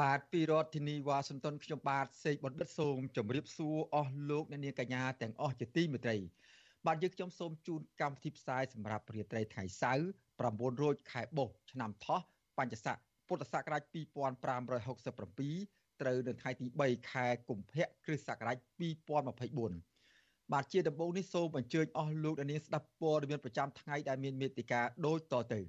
បាទពីរដ្ឋធានីវ៉ាស៊ីនតោនខ្ញុំបាទសេកបណ្ឌិតសូមជម្រាបសួរអស់លោកអ្នកនាងកញ្ញាទាំងអស់ជាទីមេត្រី បាទយើងខ្ញុំសូមជូនកម្មវិធីផ្សាយសម្រាប់ព្រាត្រីថ្ងៃសៅរ៍9រោចខែបុស្សឆ្នាំថោះបញ្ញស័កពុទ្ធសករាជ2567ត្រូវនៅថ្ងៃទី3ខែកុម្ភៈគ្រិស្តសករាជ2024បាទជាដំបូងនេះសូមអញ្ជើញអស់លោកអ្នកនាងស្ដាប់ព័ត៌មានប្រចាំថ្ងៃដែលមានមេតិការដូចតទៅ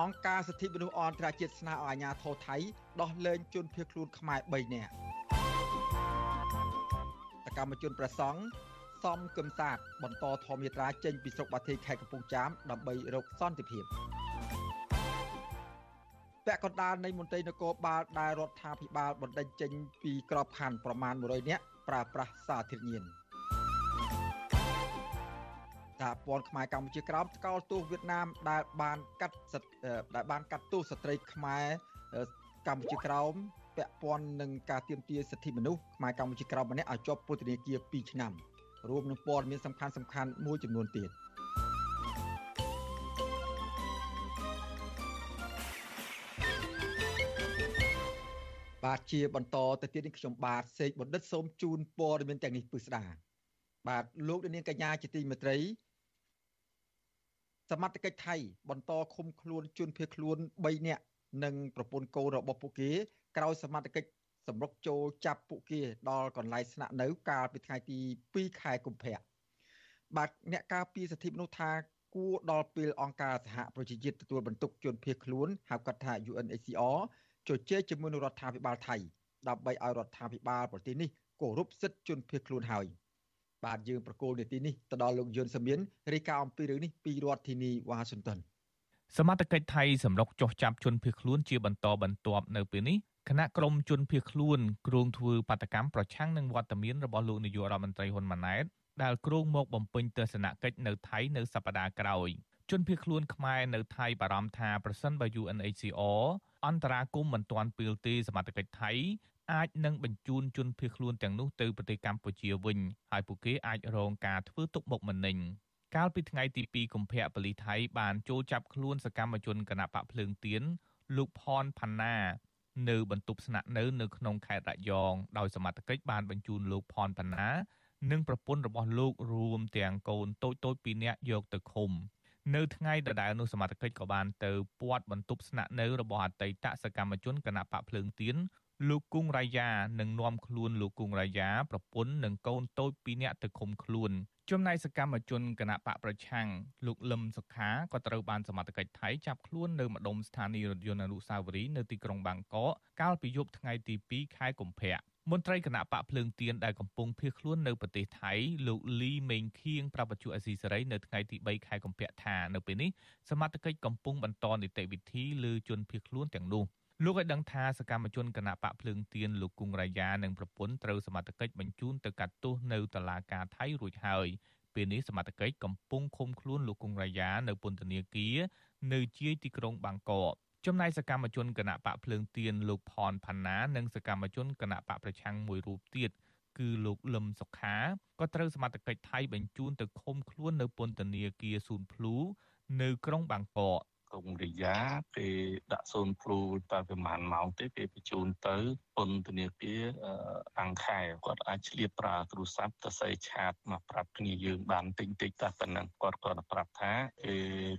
អង្គការសិទ្ធិមនុស្សអន្តរជាតិស្នើឲ្យអាជ្ញាធរថៃដោះលែងជនភៀសខ្លួនខ្មែរ3នាក់សកម្មជនប្រសង់សំគឹមសាទបន្តធម្មយាត្រាចេញពីស្រុកបាធីខេត្តកំពង់ចាមដើម្បីរកសន្តិភាពពាក់កណ្ដាលនៃមន្ត្រីនគរបាលដែលរដ្ឋាភិបាលបណ្ដេញចេញពីក្របខ័ណ្ឌប្រមាណ100នាក់ប្រើប្រាស់សាធារញៀន សហព័ន្ធខ្មែរកម្ពុជាក្រោមស្កោលទោសវៀតណាមដែលបានកាត់ដែលបានកាត់ទោសស្ត្រីខ្មែរកម្ពុជាក្រោមពាក់ព័ន្ធនឹងការទាមទារសិទ្ធិមនុស្សខ្មែរកម្ពុជាក្រោមម្នាក់ឲ្យជាប់ពន្ធនាគារ2ឆ្នាំរួមនឹងព័ត៌មានសំខាន់សំខាន់មួយចំនួនទៀតបាទជាបន្តទៅទៀតនេះខ្ញុំបាទសេកបណ្ឌិតសូមជូនព័ត៌មានទាំងនេះពិស្ដាបាទលោកនាងកញ្ញាជាទីមេត្រី សមត្ថកិច្ចថៃបន្តឃុំខ្លួនជនភៀសខ្លួន3នាក់និងប្រពន្ធកូនរបស់ពួកគេក្រោយសមត្ថកិច្ចសម្រុកចូលចាប់ពួកគេដល់កន្លែងស្នាក់នៅកាលពីថ្ងៃទី2ខែកុម្ភៈបាទអ្នកការពារសិទ្ធិមនុស្សថាគួរដល់ពេលអង្គការសហប្រជាជាតិទទួលបន្ទុកជនភៀសខ្លួនហៅកាត់ថា UNHCR ជជែកជាមួយនឹងរដ្ឋាភិបាលថៃដើម្បីឲ្យរដ្ឋាភិបាលប្រទេសនេះគោរពសិទ្ធិជនភៀសខ្លួនហើយ បាទយើងប្រកូលនាទីនេះទៅដល់លោកយុនសមៀនរាយការណ៍អំពីរឿងនេះពីរដ្ឋធានីវ៉ាស៊ីនតោនសមត្ថកិច្ចថៃសម្រុកចុះចាប់ជនភៀសខ្លួនជាបន្តបន្ទាប់នៅពេលនេះគណៈក្រុមជនភៀសខ្លួនគ្រងធ្វើបាតកម្មប្រឆាំងនឹងវត្តមានរបស់លោកនាយករដ្ឋមន្ត្រីហ៊ុនម៉ាណែតដែលគ្រងមកបំពេញទស្សនកិច្ចនៅថៃនៅសប្តាហ៍ក្រោយជនភៀសខ្លួនខ្មែរនៅថៃបារម្ភថាប្រសិនបើ UNHCR អន្តរាគមមិនទាន់ពេលទេសមត្ថកិច្ចថៃ អាចនឹងបញ្ជូនជនភៀសខ្លួនទាំងនោះទៅប្រទេសកម្ពុជាវិញហើយពួកគេអាចរងការធ្វើទុកបុកម្នេញកាលពីថ្ងៃទី2កុម្ភៈប៉ូលីសថៃបានចូលចាប់ខ្លួនសកម្មជនគណបកភ្លើងទៀនលោកផនផាន់ណា នៅបន្ទប់ស្នាក់នៅនៅក្នុងខេត្តរយងដោយសមត្ថកិច្ចបានបញ្ជូនលោកផនផាណា និងប្រពន្ធរបស់លោករួមទាំងកូនតូចតូចពីរនាក់យកទៅឃុំនៅថ្ងៃដដែលនោះសមត្ថកិច្ចក៏បានទៅពាត់បន្ទប់ស្នាក់នៅរបស់អតីតសកម្មជនគណៈបកភ្លើងទៀន លោកគង់រាយានឹងនាំខ្លួនលោកគង់រាយាប្រពន្ធនិងកូនតូចពីរនាក់ទៅឃុំខ្លួនចំណែកសកម្មជនគណៈបកប្រឆាំងលោកលឹមសុខាក៏ត្រូវបានសមត្ថកិច្ចថៃចាប់ខ្លួននៅម្ដុំស្ថានីយ៍រថយន្តអនុស្សាវរីយ៍នៅទីក្រុងបាងកកកាលពីយប់ថ្ងៃទី2ខែកុម្ភៈមន្ត្រីគណៈបកភ្លើងទៀនដែលកំពុងភៀសខ្លួននៅប្រទេសថៃលោកលីមេងខៀងប្រាប់បច្ចុប្បន្នអសីសេរីនៅថ្ងៃទី3ខែកុម្ភៈថានៅពេលនេះសមត្ថកិច្ចកំពុងបន្តនីតិវិធីលើជនភៀសខ្លួនទាំងនោះ លោកឲ្យដឹងថាសកម្មជនគណៈបកភ្លើងទៀនលោកគង់រាយានិងប្រពន្ធត្រូវសមត្ថកិច្ចបញ្ជូនទៅកាត់ទោសនៅតុលាការថៃរួចហើយពេលនេះសមត្ថកិច្ចកំពុងឃុំខ្លួនលោកគង់រាយានៅពន្ធនាគារនៅជាយទីក្រុងបាងកកចំណែកសកម្មជនគណៈបកភ្លើងទៀនលោកផនផាណានិងសកម្មជនគណៈបកប្រឆាំងមួយរូបទៀតគឺលោកលឹមសុខាក៏ត្រូវសមត្ថកិច្ចថៃបញ្ជូនទៅឃុំខ្លួននៅពន្ធនាគារស៊ូនភ្លូនៅក្រុងបាងកក កុងរិយាពេលដាក់សូនព្រូតែប្រហែលម៉ោងទេពេលបញ្ជូនទៅពន្ធនាគារអង្គខែគាត់អាចឆ្លៀតប្រើទូរស័ព្ទទៅសេឆាតមកប្រាប់គ្នាយើងបានតិចតិចតែប៉ុណ្ណឹងគាត់គាត់ប្រាប់ថាគេ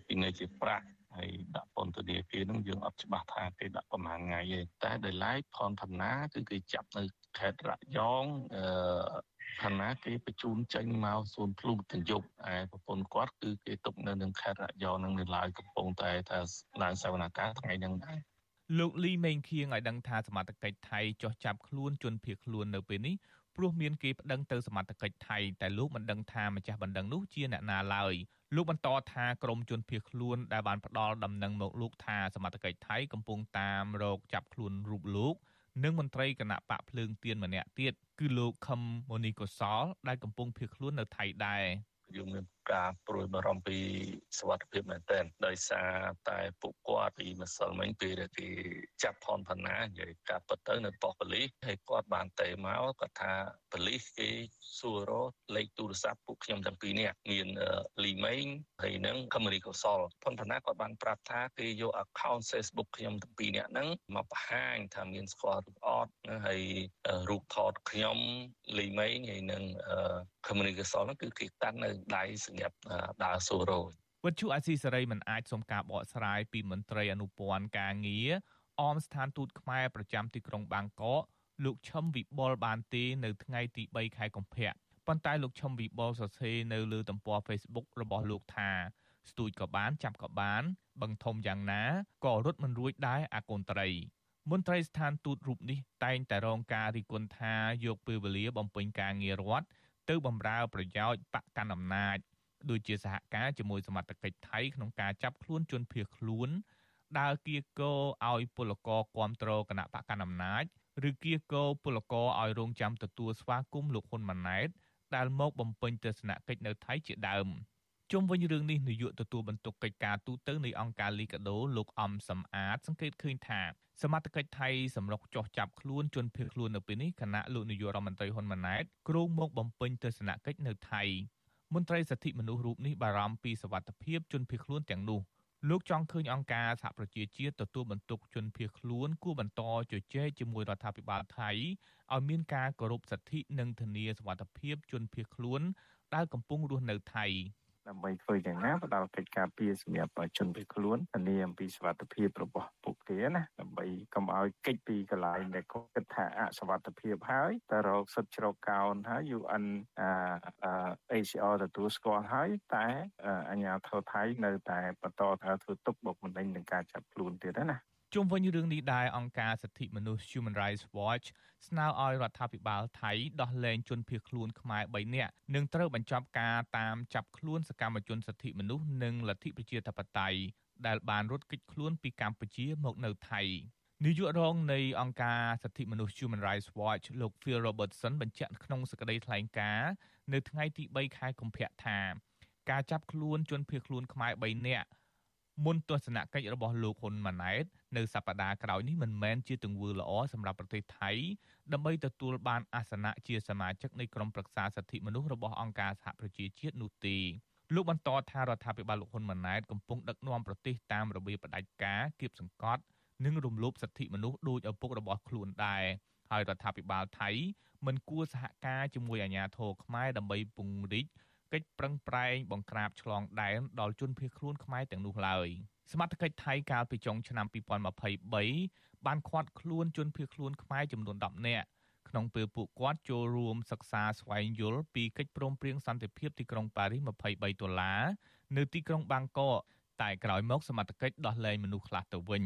ពីនៅជាប្រាក់ហើយដាក់ពន្ធនាគារនឹងយើងអត់ច្បាស់ថាគេដាក់ប្រហែលថ្ងៃទេតែដោយឡែកផនផណាគឺគេចាប់នៅខេត្តរយងអឺ ឋានៈគេបញ្ជូនចេញមកសួនភ្លុកទាំងយប់ឯប្រពន្ធគាត់គឺគេទុកនៅនឹងខេត្តរយងនឹងនៅឡើយកំពុងតែថាឡើងសវនកម្មថ្ងៃហ្នឹងដែរលោកលីមេងខៀងឲ្យដឹងថាសមត្ថកិច្ចថៃចោះចាប់ខ្លួនជនភៀសខ្លួននៅពេលនេះព្រោះមានគេប្តឹងទៅសមត្ថកិច្ចថៃតែលោកមិនដឹងថាម្ចាស់បណ្ដឹងនោះជាអ្នកណាឡើយលោកបន្តថាក្រមជនភៀសខ្លួនដែលបានផ្ដាល់ដំណឹងមកលោកថាសមត្ថកិច្ចថៃកំពុងតាមរកចាប់ខ្លួនរូបលោក និងមន្ត្រីគណៈបកភ្លើងទៀនម្នាក់ទៀត គឺលោកខឹមមូនីកូសលដែលកំពុងភៀសខ្លួននៅថៃដែរយើងមាន ការព្រួយបារម្ភពីសវត្ថិភាពមែនទែនដោយសារតែពួកគាត់ពីម្សិលមិញពេលដែលគេចាប់ផនផាណានិយាយកាត់ពិតទៅនៅប៉ុស្តិ៍ប៉ូលីសហើយគាត់បានតេមកគាត់ថាប៉ូលីសគេសួររកលេខទូរស័ព្ទពួកខ្ញុំទាំងពីរនាក់មានលីមេងហើយនឹងខមរីកុសលផនផាណាគាត់បានប្រាប់ថាគេយក account Facebook ខ្ញុំទាំងពីរនាក់ហ្នឹងមកបង្ហាញថាមានស្គាល់រូបអត់ហើយរូបថតខ្ញុំលីមេងហើយនឹង communication ហ្នឹងគឺគេតាន់នៅដៃសម្រាប់ដើរសូរ៉ូវិទ្យុអាស៊ីសេរីមិនអាចសុំការបកស្រាយពីមន្ត្រីអនុព័ន្ធការងារអមស្ថានទូតខ្មែរប្រចាំទីក្រុងបាងកកលោកឈឹមវិបុលបានទេនៅថ្ងៃទី3ខែកុម្ភៈប៉ុន្តែលោកឈឹមវិបុលសរសេរនៅលើទំព័រ Facebook របស់លោកថាស្ទូចក៏បានចាប់ក៏បានបឹងធំយ៉ាងណាក៏រត់មិនរួចដែរអាកូនត្រីមន្ត្រីស្ថានទូតរូបនេះតែងតែរងការរិះគន់ថាយកពេលវេលាបំពេញការងាររដ្ឋទៅបម្រើប្រយោជន៍បកកណ្ដាលអំណាច ដូចជាសហការជាមួយសមត្ថកិច្ចថៃក្នុងការចាប់ខ្លួនជនភៀសខ្លួនដើរគៀកោឲ្យពលករគាំទ្រគណៈបកកណ្ដាលអំណាចឬគៀកោពលករឲ្យរងចាំទទួលស្វាគមន៍លោកហ៊ុនម៉ាណែតដែលមកបំពេញទស្សនកិច្ចនៅថៃជាដើមជុំវិញរឿងនេះនាយកទទួលបន្ទុកកិច្ចការទូតនៃអង្គការលីកាដូលោកអំសំអាតសង្កេតឃើញថាសមត្ថកិច្ចថៃសម្រុកចោះចាប់ខ្លួនជនភៀសខ្លួននៅពេលនេះគណៈលោកនាយករដ្ឋមន្ត្រីហ៊ុនម៉ាណែតគ្រោងមកបំពេញទស្សនកិច្ចនៅថៃ មន្ត្រីសិទ្ធិមនុស្សរូបនេះបារម្ភពីសវត្ថិភាពជនភៀសខ្លួនទាំងនោះលោកចង់ឃើញអង្គការសហប្រជាជាតិទទួលបន្ទុកជនភៀសខ្លួនគួរបន្តជជែកជាមួយរដ្ឋាភិបាលថៃឲ្យមានការគោរពសិទ្ធិនិងធានាសវត្ថិភាពជនភៀសខ្លួនដែលកំពុងរស់នៅថៃ ដើម្បីធ្វើយ៉ាងណាផ្ដល់កិច្ចការពារសម្រាប់ជនភៀសខ្លួនធានាអំពីសុវត្ថិភាពរបស់ពួកគេណាដើម្បីកុំឲ្យកិច្ចពីកន្លែងដែលគាត់គិតថាអសុវត្ថិភាពហើយតែរកសិទ្ធិជ្រកកោនហើយ UN ACR ទទួលស្គាល់ហើយតែអាញាធរថៃនៅតែបន្តថាធ្វើទុកបុកម្នេញនឹងការចាប់ខ្លួនទៀតណា ជុំវិញរឿងនេះដែរអង្គការសិទ្ធិមនុស្ស Human Rights Watch ស្នើឲ្យរដ្ឋាភិបាលថៃដោះលែងជនភៀសខ្លួនខ្មែរ3នាក់និងត្រូវបញ្ចប់ការតាមចាប់ខ្លួនសកម្មជនសិទ្ធិមនុស្សនិងលទ្ធិប្រជាធិបតេយ្យដែលបានរត់គេចខ្លួនពីកម្ពុជាមកនៅថៃនាយករងនៃអង្គការសិទ្ធិមនុស្ស Human Rights Watch លោក Phil Robertson បញ្ជាក់ក្នុងសេចក្តីថ្លែងការណ៍នៅថ្ងៃទី3ខែកុម្ភៈថា ការចាប់ខ្លួនជនភៀសខ្លួនខ្មែរ3នាក់ មុនទស្សនកិច្ចរបស់លោកហ៊ុនម៉ាណែតនៅសប្តាហ៍ក្រោយនេះមិនមែនជាទង្វើល្អសម្រាប់ប្រទេសថៃដើម្បីទទួលបានអាសនៈជាសមាជិកនៃក្រុមប្រឹក្សាសិទ្ធិមនុស្សរបស់អង្គការសហប្រជាជាតិនោះទេលោកបន្តថារដ្ឋាភិបាលលោកហ៊ុនម៉ាណែតកំពុងដឹកនាំប្រទេសតាមរបៀបផ្ដាច់ការគៀបសង្កត់និងរំលោភសិទ្ធិមនុស្សដោយឪពុករបស់ខ្លួនដែរហើយរដ្ឋាភិបាលថៃមិនគួរសហការជាមួយអាជ្ញាធរខ្មែរដើម្បីពង្រីក កិច្ចប្រឹងប្រែងបង្ក្រាបឆ្លងដែនដល់ជនភៀសខ្លួនខ្មែរទាំងនោះឡើយសមត្ថកិច្ចថៃកាលពីចុងឆ្នាំ2023បានឃាត់ខ្លួនជនភៀសខ្លួនខ្មែរចំនួន10នាក់ក្នុងពេលពួកគាត់ចូលរួមសិក្សាស្វែងយល់ពីកិច្ចព្រមព្រៀងសន្តិភាពទីក្រុងប៉ារីស23ដុល្លារនៅទីក្រុងបាងកកតែក្រោយមកសមត្ថកិច្ចដោះលែងមនុស្សខ្លះទៅវិញ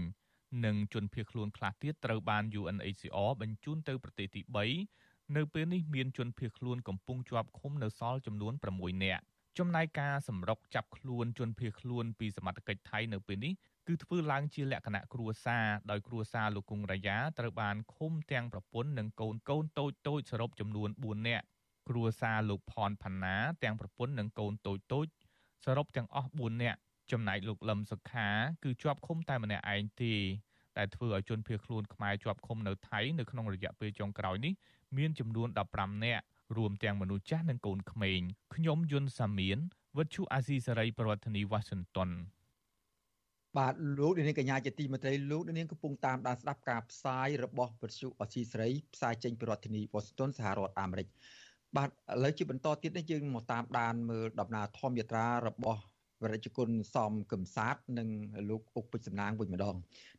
និងជនភៀសខ្លួនខ្លះទៀតត្រូវបាន UNHCR បញ្ជូនទៅប្រទេសទី3 នៅពេលនេះមានជនភៀសខ្លួនកំពុងជាប់ឃុំនៅសល់ចំនួន6នាក់ចំណែកការសម្រុកចាប់ខ្លួនជនភៀសខ្លួនពីសមត្ថកិច្ចថៃនៅពេលនេះគឺធ្វើឡើងជាលក្ខណៈគ្រួសារដោយគ្រួសារលោកគង់រាយាត្រូវបានឃុំទាំងប្រពន្ធនិងកូនកូនតូចតូចសរុបចំនួន4នាក់គ្រួសារលោកផនផាណាទាំងប្រពន្ធនិងកូនតូចតូចសរុបទាំងអស់4នាក់ចំណែកលោកលឹមសុខាគឺជាប់ឃុំតែម្នាក់ឯងទេ ដែលធ្វើឲ្យជនភៀសខ្លួនខ្មែរជាប់ឃុំនៅថៃនៅក្នុងរយៈពេលចុងក្រោយនេះមានចំនួន15នាក់រួមទាំងមនុស្សចាស់និងកូនក្មេងខ្ញុំយុនសាមៀនវិទ្យុអាស៊ីសេរីប្រធានាធិបតី Washington បាទលោកនាងកញ្ញាជាទីមេត្រីលោកនាងកំពុងតាមដានស្ដាប់ការផ្សាយរបស់វិទ្យុអាស៊ីសេរីផ្សាយចេញពីរដ្ឋធានី Washington សហរដ្ឋអាមេរិកបាទឥឡូវជាបន្តទៀតនេះយើងមកតាមដានមើលដំណើរធម្មយាត្រារបស់ វរជគុណសំកឹមសាទនិងលោកអុកពេជ្រសំណាងវិញម្ដង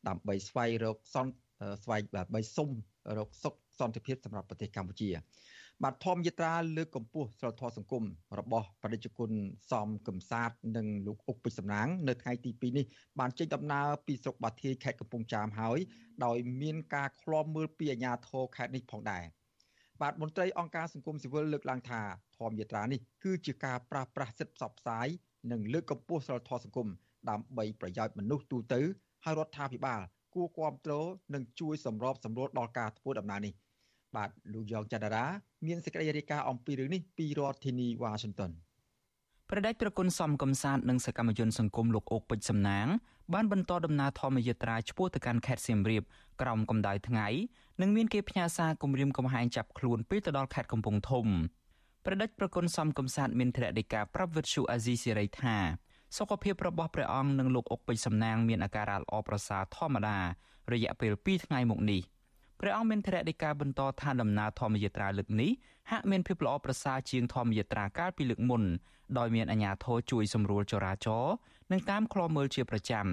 ដើម្បីស្វែងរកសន្តិស្វែងដើម្បីសុំរកសុខសន្តិភាពសម្រាប់ប្រទេសកម្ពុជា បាទធម្មយត្រាលើកកម្ពស់សិលធម៌សង្គមរបស់បដិជគុណសំកំសាទនិងលោកអុកពេជ្រសំណាង នៅថ្ងៃទី2នេះបានចេញដំណើរពីស្រុកបាធាយខេត្តកំពង់ចាមហើយដោយមានការឃ្លាំមើលពីអាជ្ញាធរខេត្តនេះផងដែរបាទមន្ត្រីអង្គការសង្គមស៊ីវិលលើកឡើងថាធម្មយាត្រានេះគឺជាការប្រាស្រ័យសិទ្ធិផ្សព្វផ្សាយ និងលើកកម្ពស់សិលធម៌សង្គមដើម្បីប្រយោជន៍មនុស្សទូទៅហើយរដ្ឋាភិបាលគួរគ្រប់គ្រងនិងជួយសម្របសម្រួលដល់ការធ្វើដំណើរនេះបាទលោកយ៉ងច័ន្ទរាមានសេចក្តីរាយការណ៍អំពីរឿងនេះពីរដ្ឋធានីវ៉ាស៊ីនតោនប្រដេចប្រគុណសំកំសាទនិងសកម្មជនសង្គមលោកអុកពេជ្រសំណាង បានបន្តដំណើរធម្មយាត្រាឆ្ពោះទៅកាន់ខេត្តសៀមរាបក្រោមកម្ដៅថ្ងៃនិងមានគេផ្ញើសារគម្រាមកំហែងចាប់ខ្លួនពេលទៅដល់ខេត្តកំពង់ធំ ប្រដេចប្រគុណសំកំសាទមានធរណីការប្រាប់វិទ្យុអាស៊ីសេរីថាសុខភាពរបស់ព្រះអង្គនិងលោកអុកពេជ្រសំណាងមានអាការៈល្អប្រសើរធម្មតារយៈពេល2ថ្ងៃមកនេះព្រះអង្គមានធរណីការបន្តថាដំណើរធម្មយាត្រាលើកនេះហាក់មានភាពល្អប្រសើរជាងធម្មយាត្រាកាលពីលើកមុនដោយមានអាជ្ញាធរជួយសម្រួលចរាចរណ៍និងតាមឃ្លាំមើលជាប្រចាំ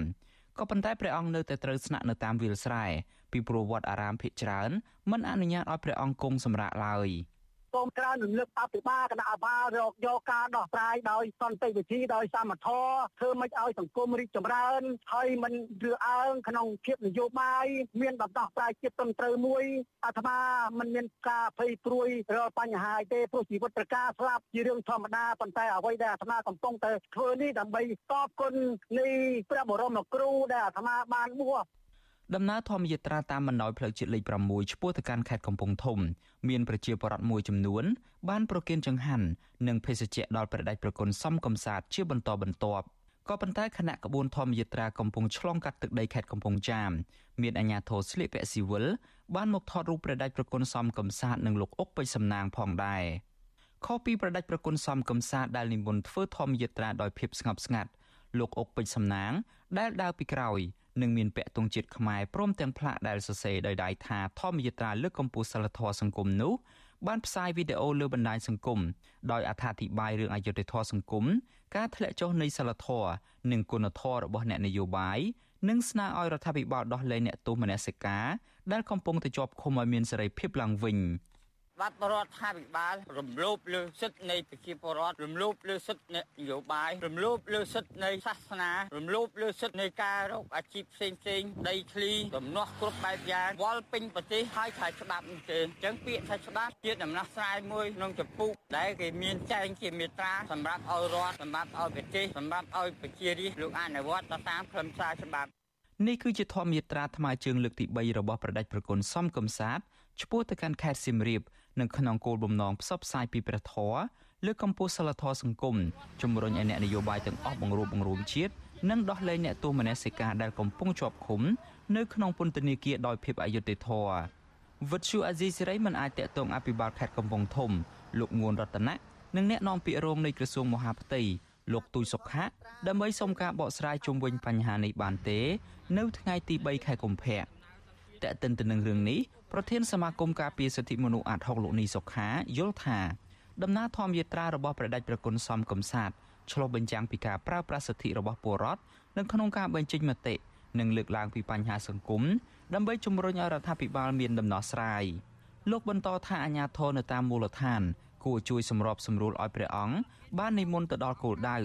ក៏ប៉ុន្តែព្រះអង្គនៅតែត្រូវស្នាក់នៅតាមវាលស្រែពីព្រោះវត្តអារាមភិកច្រើនមិនអនុញ្ញាតឲ្យព្រះអង្គគង់សម្រាកឡើយ។ សូមក្រៅរំលឹកអភិបាលគណៈអភិបាលរកយកការដោះស្រាយដោយសន្តិវិធីដោយសមធម៌ធ្វើមិនឲ្យសង្គមរីកចម្រើនហើយមិនរឿអើងក្នុងភាពនយោបាយមានដំណោះស្រាយជាតិត្រឹមត្រូវមួយអាត្មាមិនមានការភ័យព្រួយរាល់បញ្ហាទេព្រោះជីវិតប្រការស្លាប់ជារឿងធម្មតាប៉ុន្តែអ្វីដែលអាត្មាកំពុងតែធ្វើនេះដើម្បីតបគុណនៃព្រះបរមគ្រូដែលអាត្មាបានបួស ដំណើរធម្មយាត្រាតាមបណ្ដោយផ្លូវជាតិលេខ6ឆ្ពោះទៅកាន់ខេត្តកំពង់ធំ មានប្រជាពលរដ្ឋមួយចំនួន បានប្រគិនចង្ហាន់និងភេសជ្ជៈដល់ព្រះដេចប្រគុណសំកំសាទជាបន្តបន្ទាប់ក៏ប៉ុន្តែគណៈក្បួនធម្មយាត្រាកំពុងឆ្លងកាត់ទឹកដីខេត្តកំពង់ចាមមានអាជ្ញាធរស្លៀកពាក់ស៊ីវិលបានមកថតរូបព្រះដេចប្រគុណសំកំសាទនិងលោកអុកពេជ្រសំណាងផងដែរខុសពីព្រះដេចប្រគុណសំកំសាទដែលនិមន្តធ្វើធម្មយាត្រាដោយភាពស្ងប់ស្ងាត់ លោកអុកពេជ្រសំណាង ដែលដើរពីក្រោយនិងមានពាក់ទង់ជាតិខ្មែរព្រមទាំងផ្លាកដែលសរសេរដោយដៃថាធម្មយាត្រាលើកកម្ពស់សិលធម៌សង្គមនោះបានផ្សាយវីដេអូលើបណ្ដាញសង្គមដោយអត្ថាធិប្បាយរឿងអយុត្តិធម៌សង្គមការធ្លាក់ចុះនៃសិលធម៌និងគុណធម៌របស់អ្នកនយោបាយនិងស្នើឲ្យរដ្ឋាភិបាលដោះលែងអ្នកទោសមនសិការដែលកំពុងតែជាប់ឃុំឲ្យមានសេរីភាពឡើងវិញ។ បាត់រដ្ឋាភិបាលរំលោភលើសិទ្ធិនៃប្រជាពលរដ្ឋរំលោភលើសិទ្ធិនយោបាយរំលោភលើសិទ្ធិនៃសាសនារំលោភលើសិទ្ធិនៃការរកអាជីពផ្សេងផ្សេងដីធ្លីដំណោះគ្រប់បែបយ៉ាងវល់ពេញប្រទេសហើយថាច្បាប់នេះទេអញ្ចឹងពាក្យថាច្បាប់ជាដំណោះស្រាយមួយក្នុងចម្ពោះដែលគេមានចែងជាមេត្រាសម្រាប់ឲ្យរដ្ឋសម្រាប់ឲ្យប្រទេសសម្រាប់ឲ្យប្រជារាស្ត្រលោកអនុវត្តតាមខ្លឹមសារច្បាប់នេះគឺជាធម្មយាត្រាថ្មើរជើងលើកទី3របស់ប្រដេចប្រគុណសំកំសាទឆ្ពោះទៅកាន់ខេត្តសៀមរាប និងក្នុងគោលបំណងផ្សព្វផ្សាយពីព្រះធម៌លើកកម្ពស់សិលធម៌សង្គមជំរុញឲ្យអ្នកនយោបាយទាំងអស់បង្រួបបង្រួមជាតិនិងដោះលែងអ្នកទោសមនសិការដែលកំពុងជាប់ឃុំនៅក្នុងពន្ធនាគារដោយភាពអយុត្តិធម៌វិទ្យុអាស៊ីសេរីមិនអាចតាក់ទងអភិបាលខេត្តកំពង់ធំលោកងួនរតនៈនិងអ្នកនាំពាក្យរងនៃក្រសួងមហាផ្ទៃលោកទូចសុខៈដើម្បីសុំការបកស្រាយជុំវិញបញ្ហានេះបានទេ នៅថ្ងៃទី3ខែកុម្ភៈ តើតិនទៅនឹងរឿងនេះប្រធានសមាគមការពារសិទ្ធិមនុស្សអាត់ហុកលោកនីសុខាយល់ថាដំណើរធម្មយាត្រារបស់ព្រះដេចប្រគុណសំកំសាទឆ្លុះបញ្ចាំងពីការប្រើប្រាស់សិទ្ធិរបស់ពលរដ្ឋនៅក្នុងការបញ្ចេញមតិនិងលើកឡើងពីបញ្ហាសង្គមដើម្បីជំរុញឲ្យរដ្ឋាភិបាលមានដំណោះស្រាយលោកបន្តថាអាញាធរនៅតាមមូលដ្ឋាន គួរជួយសម្របសម្រួលឲ្យព្រះអង្គបាននិមន្តទៅដល់គោលដៅ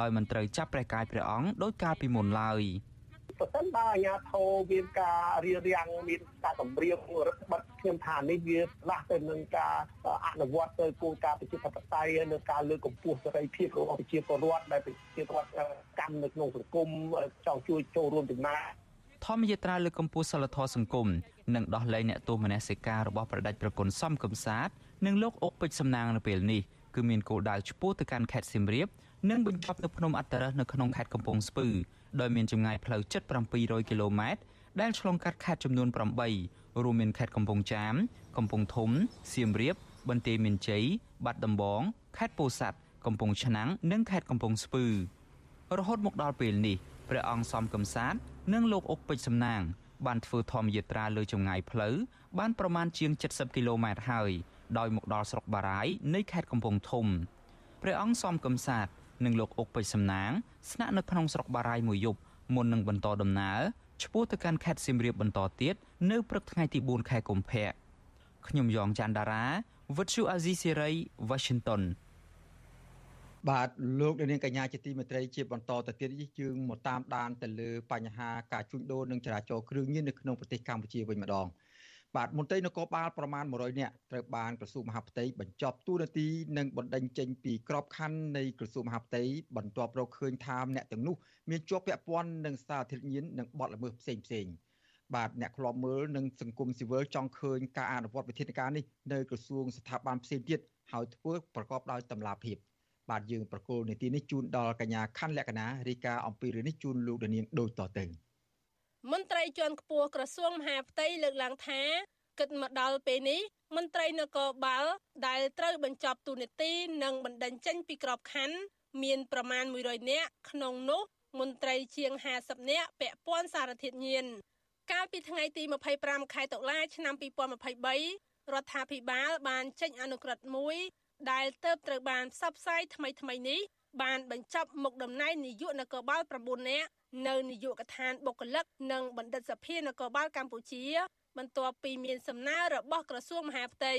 ដោយមិនត្រូវចាប់ព្រះកាយព្រះអង្គដោយកាលពីមុនឡើយ។ ប្រសិនបើអាជ្ញាធរមានការរៀបរៀងមានការគម្រាមរដ្ឋបတ်ខ្ញុំថានេះវាខ្លះទៅនឹងការអនុវត្តទៅគោលការណ៍ប្រជាធិបតេយ្យនៅការលើកកម្ពស់សេរីភាពរបស់ប្រជាពលរដ្ឋដែលប្រជាពលរដ្ឋកម្មនៅក្នុងសង្គមចង់ជួយចូលរួមចំណែកធម្មយាត្រាលើកកម្ពស់សិលធម៌សង្គមនិងដោះលែងអ្នកទោសមនសិការរបស់ប្រដេចប្រគុណសំកំសាទនិងលោកអុកពេជ្រសំណាងនៅពេលនេះគឺមានគោលដៅឆ្ពោះទៅកាន់ខេត្តសៀមរាបនិងបញ្ចប់នៅភ្នំអត្តរសនៅក្នុងខេត្តកំពង់ស្ពឺ ដោយមានចម្ងាយផ្លូវជិត700គីឡូម៉ែត្រដែលឆ្លងកាត់ខេត្តចំនួន8រួមមានខេត្តកំពង់ចាម កំពង់ធំសៀមរាប បន្ទាយមានជ័យបាត់ដំបងខេត្តពោធិ៍សាត់កំពង់ឆ្នាំងនិងខេត្តកំពង់ស្ពឺរហូតមកដល់ពេលនេះព្រះអង្គសំកំសាទនិងលោកអុកពេជ្រសំណាង បានធ្វើធម្មយាត្រាលើចម្ងាយផ្លូវបានប្រមាណជាង70គីឡូម៉ែត្រហើយដោយមកដល់ស្រុកបារាយនៃខេត្តកំពង់ធំព្រះអង្គសំកំសាទ និងលោកអុកពេជ្រសំណាងស្នាក់នៅក្នុងស្រុកបារាយមួយយប់មុននឹងបន្តដំណើរឆ្ពោះទៅកាន់ខេត្តសៀមរាបបន្តទៀតនៅព្រឹកថ្ងៃទី4ខែកុម្ភៈខ្ញុំយ៉ងច័ន្ទដារាវិទ្យុអាស៊ីសេរី Washington បាទលោកនាងកញ្ញាជាទីមេត្រីជាបន្តទៅទៀតជើងមកតាមដានទៅលើបញ្ហាការជួញដូរនិងចរាចរណ៍គ្រឿងញៀននៅក្នុងប្រទេសកម្ពុជាវិញម្ដង បាទមន្ត្រីនគរបាលប្រមាណ100នាក់ត្រូវបានក្រសួងមហាផ្ទៃបញ្ចប់ទូនាទីនិងបណ្ដេញចេញពីក្របខ័ណ្ឌនៃក្រសួងមហាផ្ទៃបន្ទាប់រកឃើញថាអ្នកទាំងនោះមានជាប់ពាក់ព័ន្ធនឹងសារធាតុញៀននិងបទល្មើសផ្សេងផ្សេងបាទអ្នកខ្លោបមើលនិងសង្គមស៊ីវិលចង់ឃើញការអនុវត្តវិធានការនេះនៅក្រសួងស្ថាប័នផ្សេងទៀតហើយធ្វើប្រកបដោយតម្លាភាពបាទយើងប្រកូលនីតិនេះជូនដល់កញ្ញាខណ្ឌលក្ខណារាយការណ៍អំពីរឿងនេះជូនលោកដានៀងដូចតទៅ មន្ត្រីជាន់ខ្ពស់ក្រសួងមហាផ្ទៃលើកឡើងថាគិតមកដល់ពេលនេះមន្ត្រីនគរបាលដែលត្រូវបញ្ចប់ទូនីតិនិងបណ្ដឹងចេញពីក្របខ័ណ្ឌមានប្រមាណ100នាក់ក្នុងនោះមន្ត្រីជាង50នាក់ពាក់ព័ន្ធសារធាតុញៀនកាលពីថ្ងៃទី25ខែតុលាឆ្នាំ2023រដ្ឋាភិបាលបានចេញអនុក្រឹត្យមួយដែលទៅត្រូវបានផ្សព្វផ្សាយថ្មីថ្មីនេះ បានបញ្ចប់មុខតំណែងនាយកនគរបាល9នាក់នៅនាយកដ្ឋានបុគ្គលិកនិងបណ្ឌិតសភានគរបាលកម្ពុជា បន្ទាប់ពីមានសំណើរបស់ក្រសួងមហាផ្ទៃ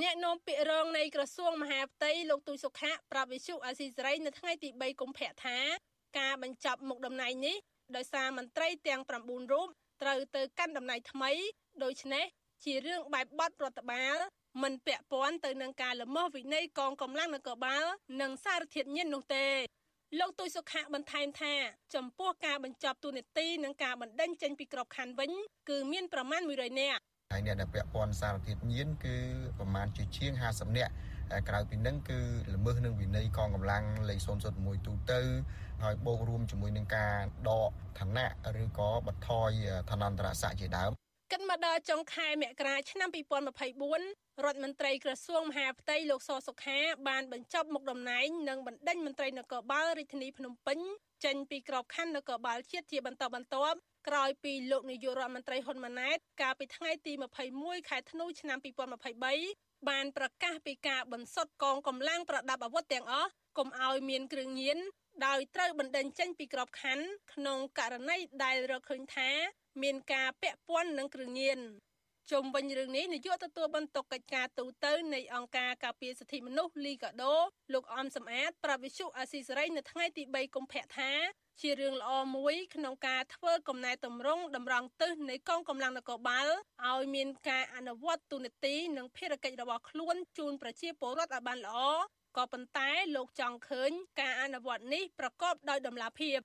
អ្នកនាំពាក្យរងនៃក្រសួងមហាផ្ទៃលោកទូចសុខៈប្រាប់វិសុអាស៊ីសេរីនៅថ្ងៃទី3កុម្ភៈថា ការបញ្ចប់មុខតំណែងនេះដោយសារមន្ត្រីទាំង9រូបត្រូវទៅកាន់តំណែងថ្មីដូច្នេះជារឿងបែបបទរដ្ឋបាល មិនពាក់ព័ន្ធទៅនឹងការល្មើសវិន័យកងកម្លាំងនគរបាលនិងសារធាតុញៀននោះទេលោកទុយសុខៈបន្ថែមថាចំពោះការបញ្ចប់ទូនីតិនិងការបណ្ដេញចេញពីក្របខ័ណ្ឌវិញគឺមានប្រមាណ100នាក់ហើយអ្នកដែលពាក់ព័ន្ធសារធាតុញៀនគឺប្រមាណជាជាង50នាក់ក្រៅពីនឹងគឺល្មើសនឹងវិន័យកងកម្លាំងលេខ001ទូទៅហើយបូករួមជាមួយនឹងការដកឋានៈឬក៏បន្ថយឋានន្តរស័ក្តិជាដើម គិតមកដល់ចុងខែមករាឆ្នាំ2024រដ្ឋមន្ត្រីក្រសួងមហាផ្ទៃលោកសសុខាបានបញ្ចប់មុខតំណែងនិងបណ្ដេញមន្ត្រីនគរបាលរាជធានីភ្នំពេញចេញពីក្របខ័ណ្ឌនគរបាលជាតិជាបន្តបន្ទាប់ក្រោយពីលោកនាយករដ្ឋមន្ត្រីហ៊ុនម៉ាណែតកាលពីថ្ងៃទី21ខែធ្នូឆ្នាំ2023បានប្រកាសពីការបន្សុទ្ធកងកម្លាំងប្រដាប់អាវុធទាំងអស់កុំឲ្យមានគ្រឿងញៀនដោយត្រូវបណ្ដេញចេញពីក្របខ័ណ្ឌក្នុងករណីដែលរកឃើញថា មានការពាក់ព័ន្ធនឹងគ្រឿងញៀនជុំវិញរឿងនេះនាយកទទួលបន្ទុកកិច្ចការទូតនៃអង្គការការពារសិទ្ធិមនុស្សលីកាដូលោកអំសំអាតប្រាប់វិសុអាស៊ីសេរីនៅថ្ងៃទី3កុម្ភៈថាជារឿងល្អមួយក្នុងការធ្វើកំណែតម្រង់តម្រង់ទិសនៃកងកម្លាំងនគរបាលឲ្យមានការអនុវត្តទូនាទីនិងភារកិច្ចរបស់ខ្លួនជូនប្រជាពលរដ្ឋឲ្យបានល្អក៏ប៉ុន្តែលោកចង់ឃើញការអនុវត្តនេះប្រកបដោយតម្លាភាព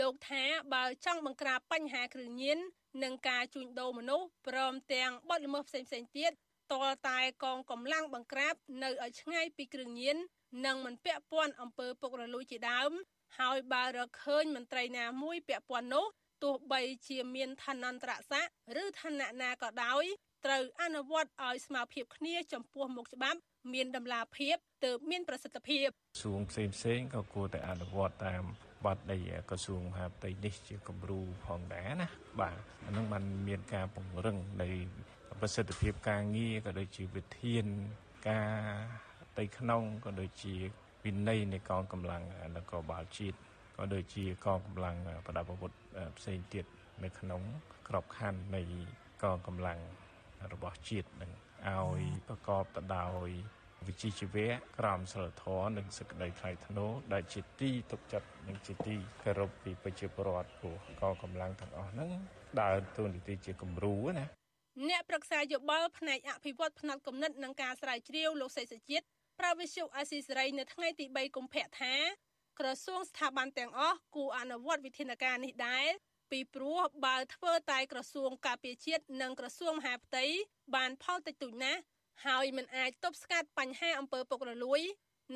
លោកថាបើចង់បង្ក្រាបបញ្ហាគ្រឿងញៀននិងការជួញដូរមនុស្សព្រមទាំងបទល្មើសផ្សេងៗទៀតតលតែកងកម្លាំងបង្ក្រាបនៅឲ្យឆ្ងាយពីគ្រឿងញៀននិងមិនពាក់ព័ន្ធអំពើពុករលួយជាដើម ហើយបើរកឃើញមន្ត្រីណាមួយពាក់ព័ន្ធនោះទោះបីជាមានឋានន្តរស័ក្តិឬឋានៈណាក៏ដោយត្រូវអនុវត្តឲ្យស្មើភាពគ្នាចំពោះមុខច្បាប់មានតម្លាភាពទើបមានប្រសិទ្ធភាពក្រសួងផ្សេងផ្សេងក៏គួរតែអនុវត្តតាម បទនៃក្រសួងមហាផ្ទៃនេះជាគំរូផងដែរណាបាទអានឹងបានមានការពង្រឹងនៃប្រសិទ្ធភាពការងារក៏ដូចជាវិធានការផ្ទៃក្នុងក៏ដូចជាវិន័យនៃកងកម្លាំងនគរបាលជាតិក៏ដូចជាកងកម្លាំងប្រដាប់អាវុធផ្សេងទៀតនៅក្នុងក្របខ័ណ្ឌនៃកងកម្លាំងរបស់ជាតិនឹងឲ្យប្រកបទៅដោយ វិជ្ជាជីវៈក្រមសីលធម៌និងសេចក្តីថ្លៃថ្នូរដែលជាទីទុកចិត្តនិងជាទីគោរពពីប្រជាពលរដ្ឋព្រោះកងកម្លាំងទាំងអស់ហ្នឹងដើរតួនាទីជាគំរូណាអ្នកប្រឹក្សាយោបល់ផ្នែកអភិវឌ្ឍផ្នែកគំនិតនិងការស្រាវជ្រាវលោកសេសជាតិប្រវិសុអាស៊ីសេរីនៅថ្ងៃទី3កុម្ភៈថាក្រសួងស្ថាប័នទាំងអស់គួរអនុវត្តវិធានការនេះដែរពីព្រោះបើធ្វើតែក្រសួងការពារជាតិនិងក្រសួងមហាផ្ទៃបានផលតិចតួចណាស់ ហើយមិនអាចទប់ស្កាត់បញ្ហាអំពើពុករលួយ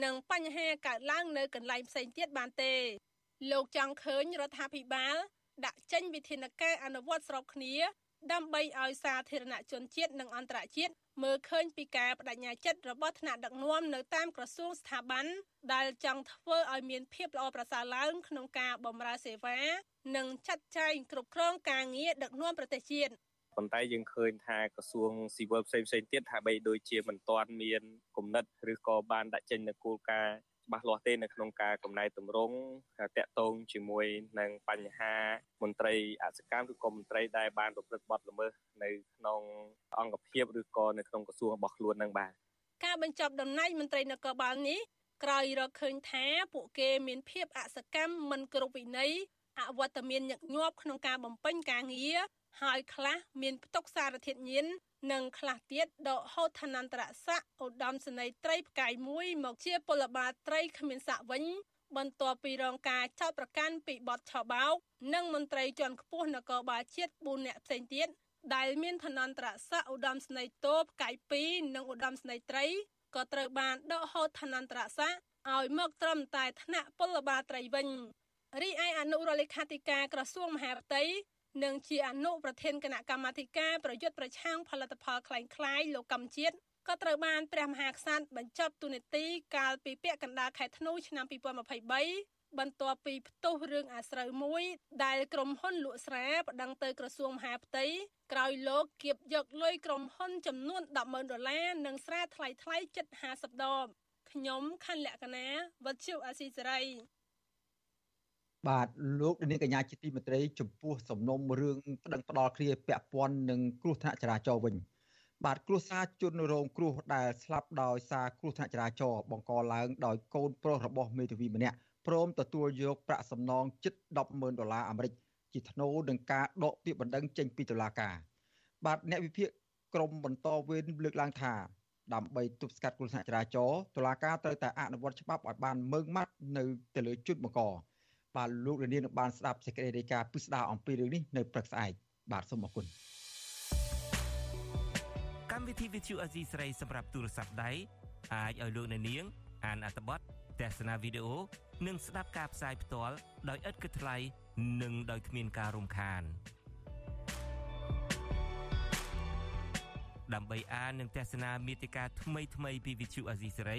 និងបញ្ហាកើតឡើងនៅកន្លែងផ្សេងទៀតបានទេ លោកចង់ឃើញរដ្ឋាភិបាល ដាក់ចេញវិធានការអនុវត្តស្របគ្នា ដើម្បីឲ្យសាធារណជនជាតិនិងអន្តរជាតិមើលឃើញពីការបដិញ្ញាចិត្តរបស់ថ្នាក់ដឹកនាំនៅតាមក្រសួងស្ថាប័នដែលចង់ធ្វើឲ្យមានភាពល្អប្រសើរឡើងក្នុងការបម្រើសេវា និងចាត់ចែងគ្រប់គ្រងការងារដឹកនាំប្រទេសជាតិ ប៉ុន្តែយើងឃើញថាក្រសួងស៊ីវិលផ្សេងផ្សេងទៀតថាបីដូចជាមិនទាន់មានគំនិតឬក៏បានដាក់ចេញនូវគោលការណ៍ច្បាស់លាស់ទេនៅក្នុងការកំណែតម្រង់តាក់ទងជាមួយនឹងបញ្ហាមន្ត្រីអសកម្មឬក៏មន្ត្រីដែលបានប្រព្រឹត្តបទល្មើសនៅក្នុងអង្គភាពឬក៏នៅក្នុងក្រសួងរបស់ខ្លួននឹងបាទការបញ្ចប់តំណែងមន្ត្រីនគរបាលនេះក្រោយរកឃើញថាពួកគេមានភាពអសកម្មមិនគ្រប់វិន័យអវត្តមានញឹកញាប់ក្នុងការបំពេញការងារ ហើយខ្លះមានផ្ទុកសារធាតុញៀននិងខ្លះទៀតដកហូតឋានន្តរស័ក្តិឧត្តមសេនីយ៍ត្រីផ្កាយមួយមកជាពលបាលត្រីគ្មានស័ក្តិវិញ បន្ទាប់ពីរងការចោទប្រកាន់ពីបទឆបោកនិងមន្ត្រីជាន់ខ្ពស់នគរបាលជាតិ4នាក់ផ្សេងទៀតដែលមានឋានន្តរស័ក្តិឧត្តមស្នេហ៍តូផ្កាយ2និងឧត្តមស្នេហ៍ត្រីក៏ត្រូវបានដកហូតឋានន្តរស័ក្តិឲ្យមកត្រឹមតែថ្នាក់ពលបាលត្រីវិញរីឯអនុរដ្ឋលេខាធិការក្រសួងមហាផ្ទៃ និងជាអនុប្រធានគណៈកម្មាធិការប្រយុទ្ធប្រឆាំងផលិតផលคล้ายៗលោកកម្មជាតិក៏ត្រូវបានព្រះមហាក្សត្របញ្ចប់ទូនីតិកាលពីពាក់កណ្ដាលខែធ្នូឆ្នាំ2023បន្ទាប់ពីផ្ទុះរឿងអាស្រូវមួយ ដែលក្រុមហ៊ុនលក់ស្រាប្តឹងទៅក្រសួងមហាផ្ទៃក្រោយលោកគៀបយកលុយក្រុមហ៊ុនចំនួន100,000ដុល្លារនិងស្រាថ្លៃថ្លៃជិត50ដបខ្ញុំខណ្ឌលក្ខណាវັດជុអាស៊ីសេរី បាទលោកនាងកញ្ញាជាទីមេត្រីចំពោះសំណុំរឿងប្តឹងផ្ដាល់គ្នាពាក់ព័ន្ធនឹងគ្រោះថ្នាក់ចរាចរណ៍វិញបាទគ្រោះសារជនរងគ្រោះដែលស្លាប់ដោយសារគ្រោះថ្នាក់ចរាចរណ៍បង្កឡើងដោយកូនប្រុសរបស់មេធាវីម្នាក់ព្រមទទួលយកប្រាក់សំណងជិត100000ដុល្លារអាមេរិកជាថ្នូរនឹងការដកពាក្យបណ្ដឹងចេញពីតុលាការបាទអ្នកវិភាគក្រមបន្តវេនលើកឡើងថាដើម្បីទប់ស្កាត់គ្រោះថ្នាក់ចរាចរណ៍តុលាការត្រូវតែអនុវត្តច្បាប់ឲ្យបានម៉ឺងម៉ាត់នៅទៅលើជនបង្ក បាទលោករនាងនឹងបានស្ដាប់សេចក្តីរាយការណ៍ពិស្ដារអំពីរឿងនេះនៅព្រឹកស្អែកបាទសូមអរគុណកម្មវិធី Vithu Azizi ស្រីសម្រាប់ទូរស័ព្ទដៃអាចឲ្យលោកអ្នកនាង អានអត្ថបទទស្សនាវីដេអូនិងស្ដាប់ការផ្សាយផ្ទាល់ដោយឥតគិតថ្លៃនិងដោយគ្មានការរំខានដើម្បីអាននិងទស្សនាមេតិការថ្មីថ្មីពី Vithu Azizi សេរី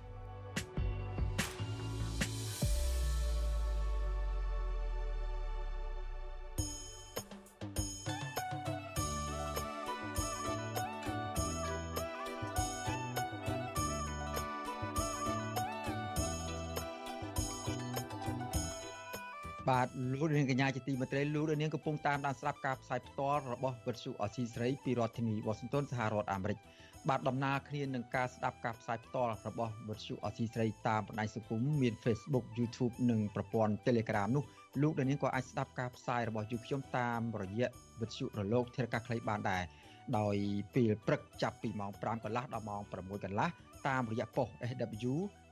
បាទលោកនាងកញ្ញាជាទីមេត្រីលោកនាងកំពុងតាមដានស្ដាប់ការផ្សាយផ្ទាល់របស់វិទ្យុអស៊ីសេរីពីរដ្ឋធានីវ៉ាស៊ីនតោនសហរដ្ឋអាមេរិកបាទដំណើរគ្នានឹងការស្ដាប់ការផ្សាយផ្ទាល់របស់វិទ្យុអស៊ីសេរីតាមបណ្ដាញសង្គមមាន Facebook YouTube និងប្រព័ន្ធ Telegram នោះលោកនាងក៏អាចស្ដាប់ការផ្សាយរបស់យើងខ្ញុំតាមរយៈវិទ្យុរលកធារកាខ្លីបានដែរដោយពេលព្រឹកចាប់ពីម៉ោង5កន្លះដល់ម៉ោង6កន្លះតាមរយៈប៉ុស SW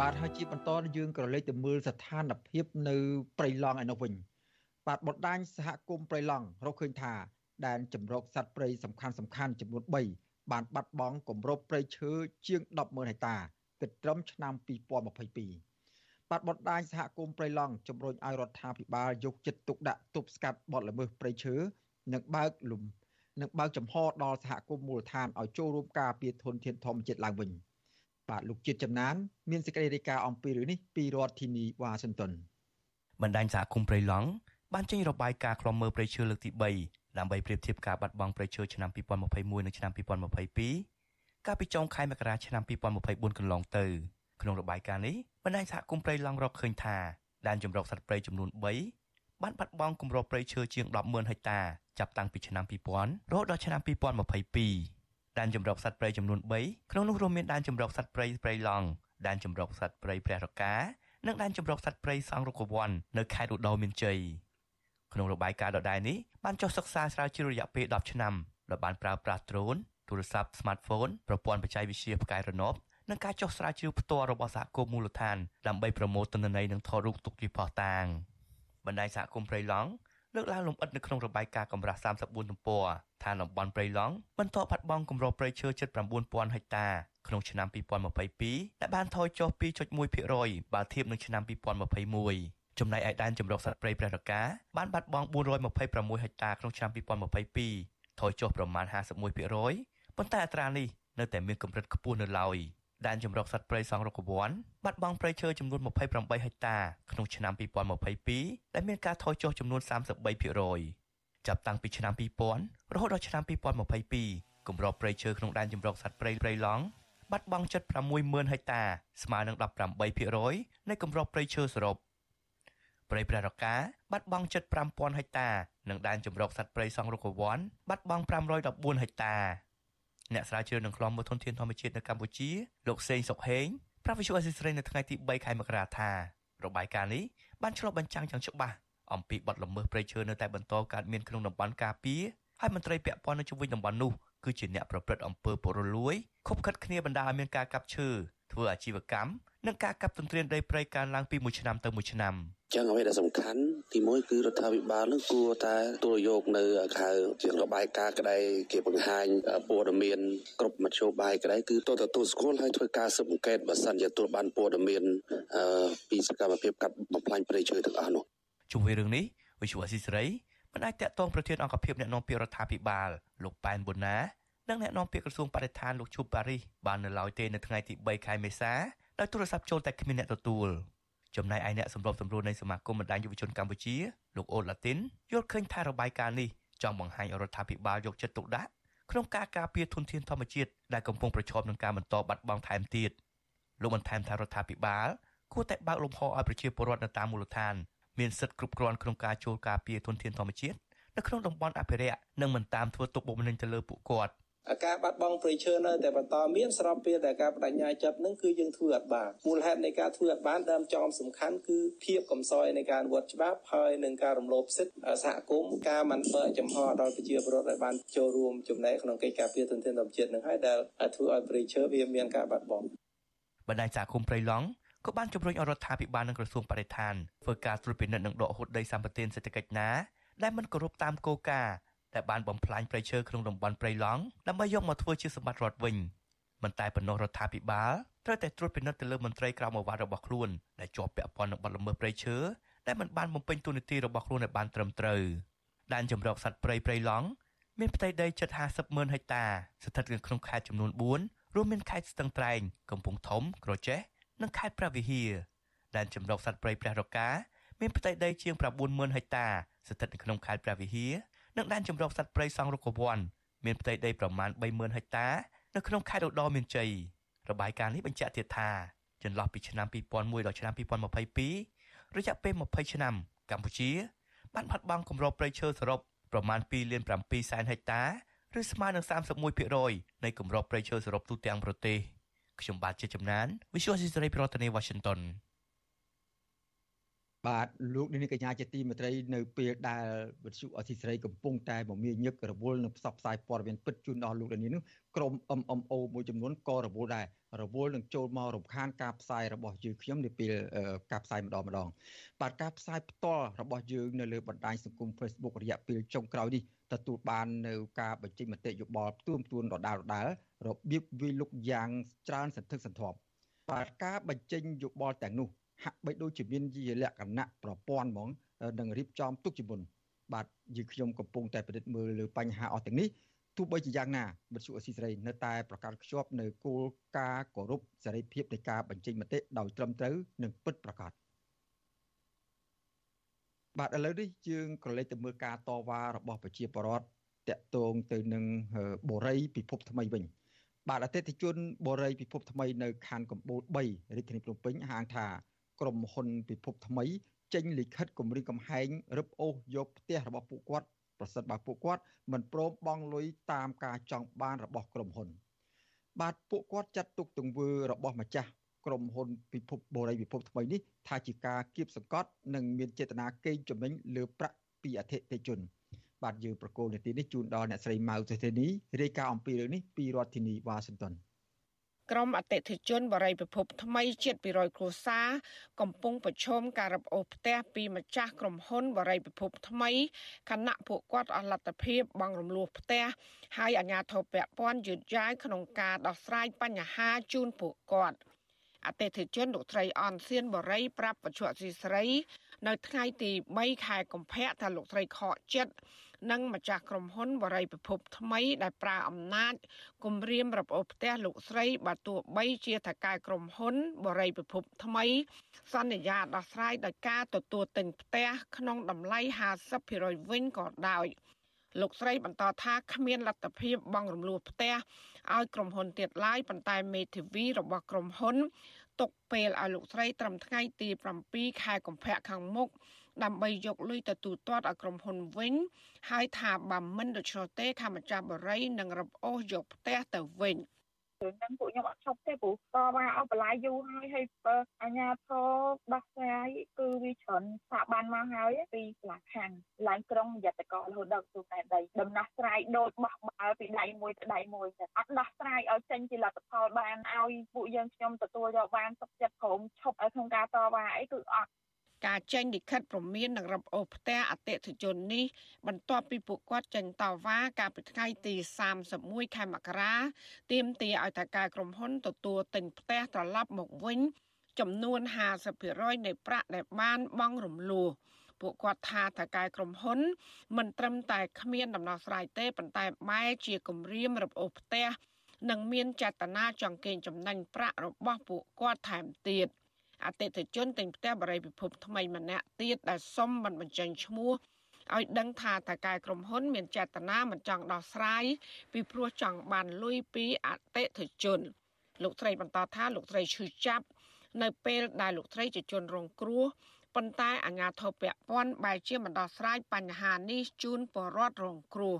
បាទហើយជាបន្តយើងក៏លេខទៅមើលស្ថានភាពនៅព្រៃឡង់ឯនោះវិញបាទបដដាញសហគមន៍ព្រៃឡង់រកឃើញថាដែនចម្រោកសត្វព្រៃសំខាន់សំខាន់ចំនួន3បានបាត់បង់គម្របព្រៃឈើជាង100,000ហិកតាគិតត្រឹមឆ្នាំ2022បាទបដដាញសហគមន៍ព្រៃឡង់ជំរុញឲ្យរដ្ឋាភិបាលយកចិត្តទុកដាក់ទប់ស្កាត់បទល្មើសព្រៃឈើនិងបើកលំ និងបើកចំហដល់សហគមន៍មូលដ្ឋានឲ្យចូលរួមការពារធនធានធម្មជាតិឡើងវិញ។បាទលោកជាតិចំណាន មានសេចក្តីរាយការណ៍អំពីរឿងនេះពីរដ្ឋធានីវ៉ាស៊ីនតោនបណ្ដាញសហគមន៍ព្រៃឡង់បានចេញរបាយការណ៍ខ្លំមើលព្រៃឈើលើកទី3ដើម្បីប្រៀបធៀបការបាត់បង់ព្រៃឈើឆ្នាំ2021និងឆ្នាំ2022កាលពីចុងខែមករាឆ្នាំ2024កន្លងទៅក្នុងរបាយការណ៍នេះបណ្ដាញសហគមន៍ព្រៃឡង់រកឃើញថាដែនជម្រកសត្វព្រៃចំនួន3 បានបាត់បង់គម្របព្រៃឈើជាង100,000ហិកតាចាប់តាំងពីឆ្នាំ2000រហូតដល់ឆ្នាំ2022ដែនជម្រកសត្វព្រៃចំនួន3ក្នុងនោះរួមមានដែនជម្រកសត្វព្រៃព្រៃឡង់ដែនជម្រកសត្វព្រៃព្រះរកានិងដែនជម្រកសត្វព្រៃសង្រុកវ័ននៅខេត្តឧត្តរមានជ័យក្នុងរបាយការណ៍ដដែលនេះបានចុះសិក្សាស្រាវជ្រាវរយៈពេល10ឆ្នាំដោយបានប្រើប្រាស់ដ្រូនទូរស័ព្ទ smartphone ប្រព័ន្ធបច្ចេកវិទ្យាផ្កាយរណបនិងការចុះស្រាវជ្រាវផ្ទាល់របស់សហគមន៍មូលដ្ឋានដើម្បីប្រមូលទិន្នន័យនិងថតរូបទុកជាផុសតាង បណ្ដាញសហគមន៍ព្រៃឡង់លើកឡើងលម្អិតនៅក្នុងរបាយការណ៍កម្រាស់34ទំព័រថាតំបន់ព្រៃឡង់បន្តបាត់បង់គម្របព្រៃឈើជិត9000ហិកតាក្នុងឆ្នាំ2022ដែលបានថយចុះ2.1%បើធៀបនឹងឆ្នាំ2021ចំណែកឯដែនជម្រកសត្វព្រៃព្រះរកាបានបាត់បង់426ហិកតាក្នុងឆ្នាំ2022ថយចុះប្រមាណ51%ប៉ុន្តែអត្រានេះនៅតែមានកម្រិតខ្ពស់នៅឡើយ ដែនជម្រកសត្វព្រៃសង្រុកវ័នបាត់បង់ព្រៃឈើចំនួន28ហិកតាក្នុងឆ្នាំ2022ដែលមានការថយចុះចំនួន33%ចាប់តាំងពីឆ្នាំ2000រហូតដល់ឆ្នាំ2022គម្របព្រៃឈើក្នុងដែនជម្រកសត្វព្រៃព្រៃឡង់បាត់បង់ជិត60000ហិកតាស្មើនឹង18%នៃគម្របព្រៃឈើសរុបព្រៃព្រះរកាបាត់បង់ជិត5000ហិកតានិងដែនជម្រកសត្វព្រៃសង្រុកវ័នបាត់បង់514ហិកតា អ្នកស្រាវជ្រាវនឹងខ្លំមើលធនធានធម្មជាតិនៅកម្ពុជាលោកសេងសុកហេងប្រាវិសុអេស៊ីស្រីនៅថ្ងៃទី3ខែមករាថារបាយការណ៍នេះបានឆ្លុះបញ្ចាំងយ៉ាងច្បាស់អំពីបទល្មើសព្រៃឈើនៅតែបន្តកើតមានក្នុងតំបន់ការពារហើយមន្ត្រីពាក់ព័ន្ធនៅជុំវិញតំបន់នោះគឺជាអ្នកប្រព្រឹត្តអំពើពុករលួយខុបខិតគ្នាបណ្ដាលឲ្យមានការកាប់ឈើធ្វើអាជីវកម្ម និងការកាប់ទន្ទ្រានដីព្រៃកើនឡើងពីមួយឆ្នាំទៅមួយឆ្នាំចឹងអ្វីដែលសំខាន់ទីមួយគឺរដ្ឋាភិបាលនឹងគួរតែទទួលយកនៅខៅជារបាយការណ៍ក្តីគេបង្ហាញព័ត៌មានគ្រប់មធ្យោបាយក្តីគឺទៅទទួលស្គាល់ហើយធ្វើការស៊ើបអង្កេតបើសិនជាទទួលបានព័ត៌មានពីសកម្មភាពកាត់បំផ្លាញព្រៃឈើទាំងអស់នោះជុំវិញរឿងនេះវិសុវស៊ីសេរីមិនអាចតាក់ទងប្រធានអង្គភិបអ្នកនាំពាក្យរដ្ឋាភិបាលលោកប៉ែនប៊ុនណានិងអ្នកនាំពាក្យក្រសួងបរិស្ថានលោកឈូប៉ារីសបាននៅឡើយទេនៅថ្ងៃទី3ខែមេសា ដោយទូរស័ព្ទចូលតែគ្មានអ្នកទទួលចំណែកឯអ្នកសម្របសម្រួលនៃសមាគមបណ្ដាញយុវជនកម្ពុជាលោកអូឡាទីនយល់ឃើញថារបាយការណ៍នេះចង់បង្ហាញឲ្យរដ្ឋាភិបាលយកចិត្តទុកដាក់ក្នុងការការពារធនធានធម្មជាតិដែលកំពុងប្រឈមនឹងការបន្តបាត់បង់ថែមទៀតលោកបន្ថែមថារដ្ឋាភិបាលគួរតែបើកលំហឲ្យប្រជាពលរដ្ឋនៅតាមមូលដ្ឋានមានសិទ្ធិគ្រប់គ្រាន់ក្នុងការចូលការពារធនធានធម្មជាតិនៅក្នុងតំបន់អភិរក្សនិងមិនតាមធ្វើទុកបុកម្នេញទៅលើពួកគាត់ ការបាត់បង់ព្រៃឈើនៅតែបន្តមានស្របពេលដែលការបដិញ្ញាចិត្តនឹងគឺយើងធ្វើអត់បានមូលហេតុនៃការធ្វើអត់បានដើមចំសំខាន់គឺភាពកំសោយនៃការអនុវត្តច្បាប់ហើយនឹងការរំលោភសិទ្ធិសហគមន៍ការមិនបើកចំហដល់ប្រជាពលរដ្ឋឲ្យបានចូលរួមចំណែកក្នុងកិច្ចការពារទន្ទឹងធម្មជាតិនឹងហើយដែលធ្វើឲ្យព្រៃឈើវាមានការបាត់បង់បណ្ដាញសហគមន៍ព្រៃឡង់ក៏បានជំរុញឲ្យរដ្ឋាភិបាលនិងក្រសួងបរិស្ថានធ្វើការត្រួតពិនិត្យនិងដកហូតដីសម្បត្តិសេដ្ឋកិច្ចណាដែលមិនគោរពតាមគោលការណ៍ ដែលបានបំផ្លាញព្រៃឈើក្នុងតំបន់ព្រៃឡង់ដើម្បីយកមកធ្វើជាសម្បត្តិរដ្ឋវិញមិនតែប៉ុណ្ណោះរដ្ឋាភិបាលត្រូវតែត្រួតពិនិត្យទៅលើមន្ត្រីក្រមអាវ៉ាត់របស់ខ្លួនដែលជាប់ពាក់ព័ន្ធនឹងបទល្មើសព្រៃឈើដែលមិនបានបំពេញតួនាទីរបស់ខ្លួនឲ្យបានត្រឹមត្រូវដែនជម្រកសត្វព្រៃព្រៃឡង់មានផ្ទៃដីជិត50ម៉ឺនហិកតាស្ថិតនៅក្នុងខេត្តចំនួន4រួមមានខេត្តស្ទឹងត្រែងកំពង់ធំ ក្រចេះនិងខេត្តព្រះវិហារដែនជម្រកសត្វព្រៃព្រះរកាមានផ្ទៃដីជាង90000ហិកតាស្ថិតនៅក្នុងខេត្តព្រះវិហារ និងដែនជម្រកសត្វព្រៃសង្រុកវ័នមានផ្ទៃដីប្រមាណ30000ហិកតានៅក្នុងខេត្តឧត្តរមានជ័យរបាយការណ៍នេះបញ្ជាក់ទៀតថាចន្លោះពីឆ្នាំ2001ដល់ឆ្នាំ2022រយៈពេល20ឆ្នាំកម្ពុជាបានបាត់បង់គម្របព្រៃឈើសរុបប្រមាណ2លាន7សែនហិកតាឬស្មើនឹង31%នៃគម្របព្រៃឈើសរុបទូទាំងប្រទេសខ្ញុំបាទជាចំណាន Visual Society ប្រធានាទី Washington បាទលោកនាងកញ្ញាជាទីមេត្រីនៅពេលដែលវិទ្យុអសីស្រីកំពុងតែមមាញឹករវល់នឹងផ្សព្វផ្សាយព័ត៌មានពិតជូនដល់លោកនាងនោះក្រុម MMO មួយចំនួនក៏រវល់ដែររវល់នឹងចូលមករំខានការផ្សាយរបស់យើងខ្ញុំនៅពេលការផ្សាយម្ដងម្ដងបាទការផ្សាយផ្ទាល់របស់យើងនៅលើបណ្ដាញសង្គម Facebook រយៈពេលចុងក្រោយនេះទទួលបាននៅការបញ្ចេញមតិយោបល់ផ្ទួមទួនដដែលដដែលរបៀបវាលុកយ៉ាងច្រើនសន្ធឹកសន្ធាប់បាទការបញ្ចេញយោបល់ទាំងនោះ ហាក់បីដូចជាមានជាលក្ខណៈប្រព័ន្ធហ្មងនឹងរៀបចំទុកជាមុនបាទយើងខ្ញុំកំពុងតែពិនិត្យមើលលើបញ្ហាអស់ទាំងនេះទោះបីជាយ៉ាងណាវិទ្យុអស៊ីសេរីនៅតែប្រកាសខ្ជាប់នៅគោលការណ៍គោរពសេរីភាពនៃការបញ្ចេញមតិដោយត្រឹមត្រូវនិងពិតប្រាកដបាទឥឡូវនេះយើងក៏លេចទៅមើលការតវ៉ារបស់ប្រជាពលរដ្ឋតាក់ទងទៅនឹងបូរីពិភពថ្មីវិញបាទអតិថិជនបូរីពិភពថ្មីនៅខណ្ឌកំពូល3រាជធានីភ្នំពេញហាងថា ក្រុមហ៊ុនពិភពថ្មីចេញលិខិតគម្រាមកំហែងរឹបអូសយកផ្ទះរបស់ពួកគាត់ប្រសិនបើពួកគាត់មិនព្រមបង់លុយតាមការចង់បានរបស់ក្រុមហ៊ុន បាទពួកគាត់ចាត់ទុកទង្វើរបស់ម្ចាស់ក្រុមហ៊ុនពិភពបូរីពិភពថ្មីនេះថាជាការគៀបសង្កត់និងមានចេតនាកេងចំណេញលើប្រាក់ពីអតិថិជន បាទយើងប្រកូលនាទីនេះជូនដល់អ្នកស្រីម៉ៅសេធានីរាយការណ៍អំពីរឿងនេះពីរដ្ឋធានីវ៉ាស៊ីនតោន ក្រុមអតិថិជនបរិយាភពថ្មីជិត200គ្រួសារកំពុងប្រឈមការរឹបអូសផ្ទះពីម្ចាស់ក្រុមហ៊ុនបរិយាភពថ្មីខណៈពួកគាត់អស់លទ្ធភាពបង់រំលោះផ្ទះហើយអាជ្ញាធរពាក់ព័ន្ធយឺតយ៉ាវក្នុងការដោះស្រាយបញ្ហាជូនពួកគាត់អតិថិជនលោកត្រីអនសៀនបរិយប្រាប់បច្ចុប្បន្នស៊ីស្រី នៅថ្ងៃទី3ខែកុម្ភៈថាលោកត្រីខកចិត្ត និងម្ចាស់ក្រុមហ៊ុនបរិយពិភពថ្មីដែលប្រើអំណាចគម្រាមរឹបអូសផ្ទះលោកស្រីបើទោះបីជាថកែក្រុមហ៊ុនបរិយពិភពថ្មី សន្យាដោះស្រាយដោយការទទួលទិញផ្ទះក្នុងតម្លៃ50%វិញក៏ដោយលោកស្រីបន្តថាគ្មានលទ្ធភាពបង់រំលោះផ្ទះឲ្យក្រុមហ៊ុនទៀតឡើយប៉ុន្តែមេធាវីរបស់ក្រុមហ៊ុនទុកពេលឲ្យលោកស្រីត្រឹមថ្ងៃទី7ខែកុម្ភៈខាងមុខ ដើម្បីយកលុយទៅទូទាត់ឲ្យក្រុមហ៊ុនវិញហើយថាបើមិនដូច្នោះទេខាម្ចាស់បរិយនឹងរឹបអូសយកផ្ទះទៅវិញរឿងហ្នឹងពួកខ្ញុំអត់ឈប់ទេព្រោះតវ៉ាអស់បន្លាយយូរហើយហើយអាញាធរដោះស្រាយគឺវាច្រើនស្ថាប័នមកហើយពីស្លាខាងឡើងក្រុងយត្តកររហូតដល់ក្រសួងដែនដីដំណោះស្រាយដូចបោះបាល់ពីដៃមួយទៅដៃមួយទៅអត់ដោះស្រាយឲ្យចេញជាលទ្ធផលបានឲ្យពួកយើងខ្ញុំទទួលយកបានសុខចិត្តក្រុមឈប់ឲ្យក្នុងការតវ៉ាអីគឺអត់ ការចេញលិខិតព្រមាននឹងរឹបអូសផ្ទះអតិថិជននេះបន្ទាប់ពីពួកគាត់ចេញតវ៉ាកាលពីថ្ងៃទី31ខែមករាទាមទារឲ្យតការក្រុមហ៊ុនទទួលទិញផ្ទះត្រឡប់មកវិញចំនួន50%នៃប្រាក់ដែលបានបង់រំលោះពួកគាត់ថាតកែក្រុមហ៊ុន មិនត្រឹមតែគ្មានដំណោះស្រាយទេប៉ុន្តែបែរជាគំរាមរឹបអូសផ្ទះនិងមានចេតនាចង់កេងចំណេញប្រាក់របស់ពួកគាត់ថែមទៀត អតិថិជនទិញផ្ទះបរិយាពិភពថ្មីម្នាក់ទៀតដែលសុំមិនបញ្ចេញឈ្មោះឲ្យដឹងថាតកែក្រុមហ៊ុន មានចេតនាមិនចង់ដោះស្រាយពីព្រោះចង់បានលុយពីអតិថិជន លោកស្រីបន្តថាលោកស្រីឈឺចាប់នៅពេលដែលលោកស្រីជាជនរងគ្រោះប៉ុន្តែអាជ្ញាធរពាក់ព័ន្ធបែរជាមិនដោះស្រាយបញ្ហានេះជូនពលរដ្ឋរងគ្រោះ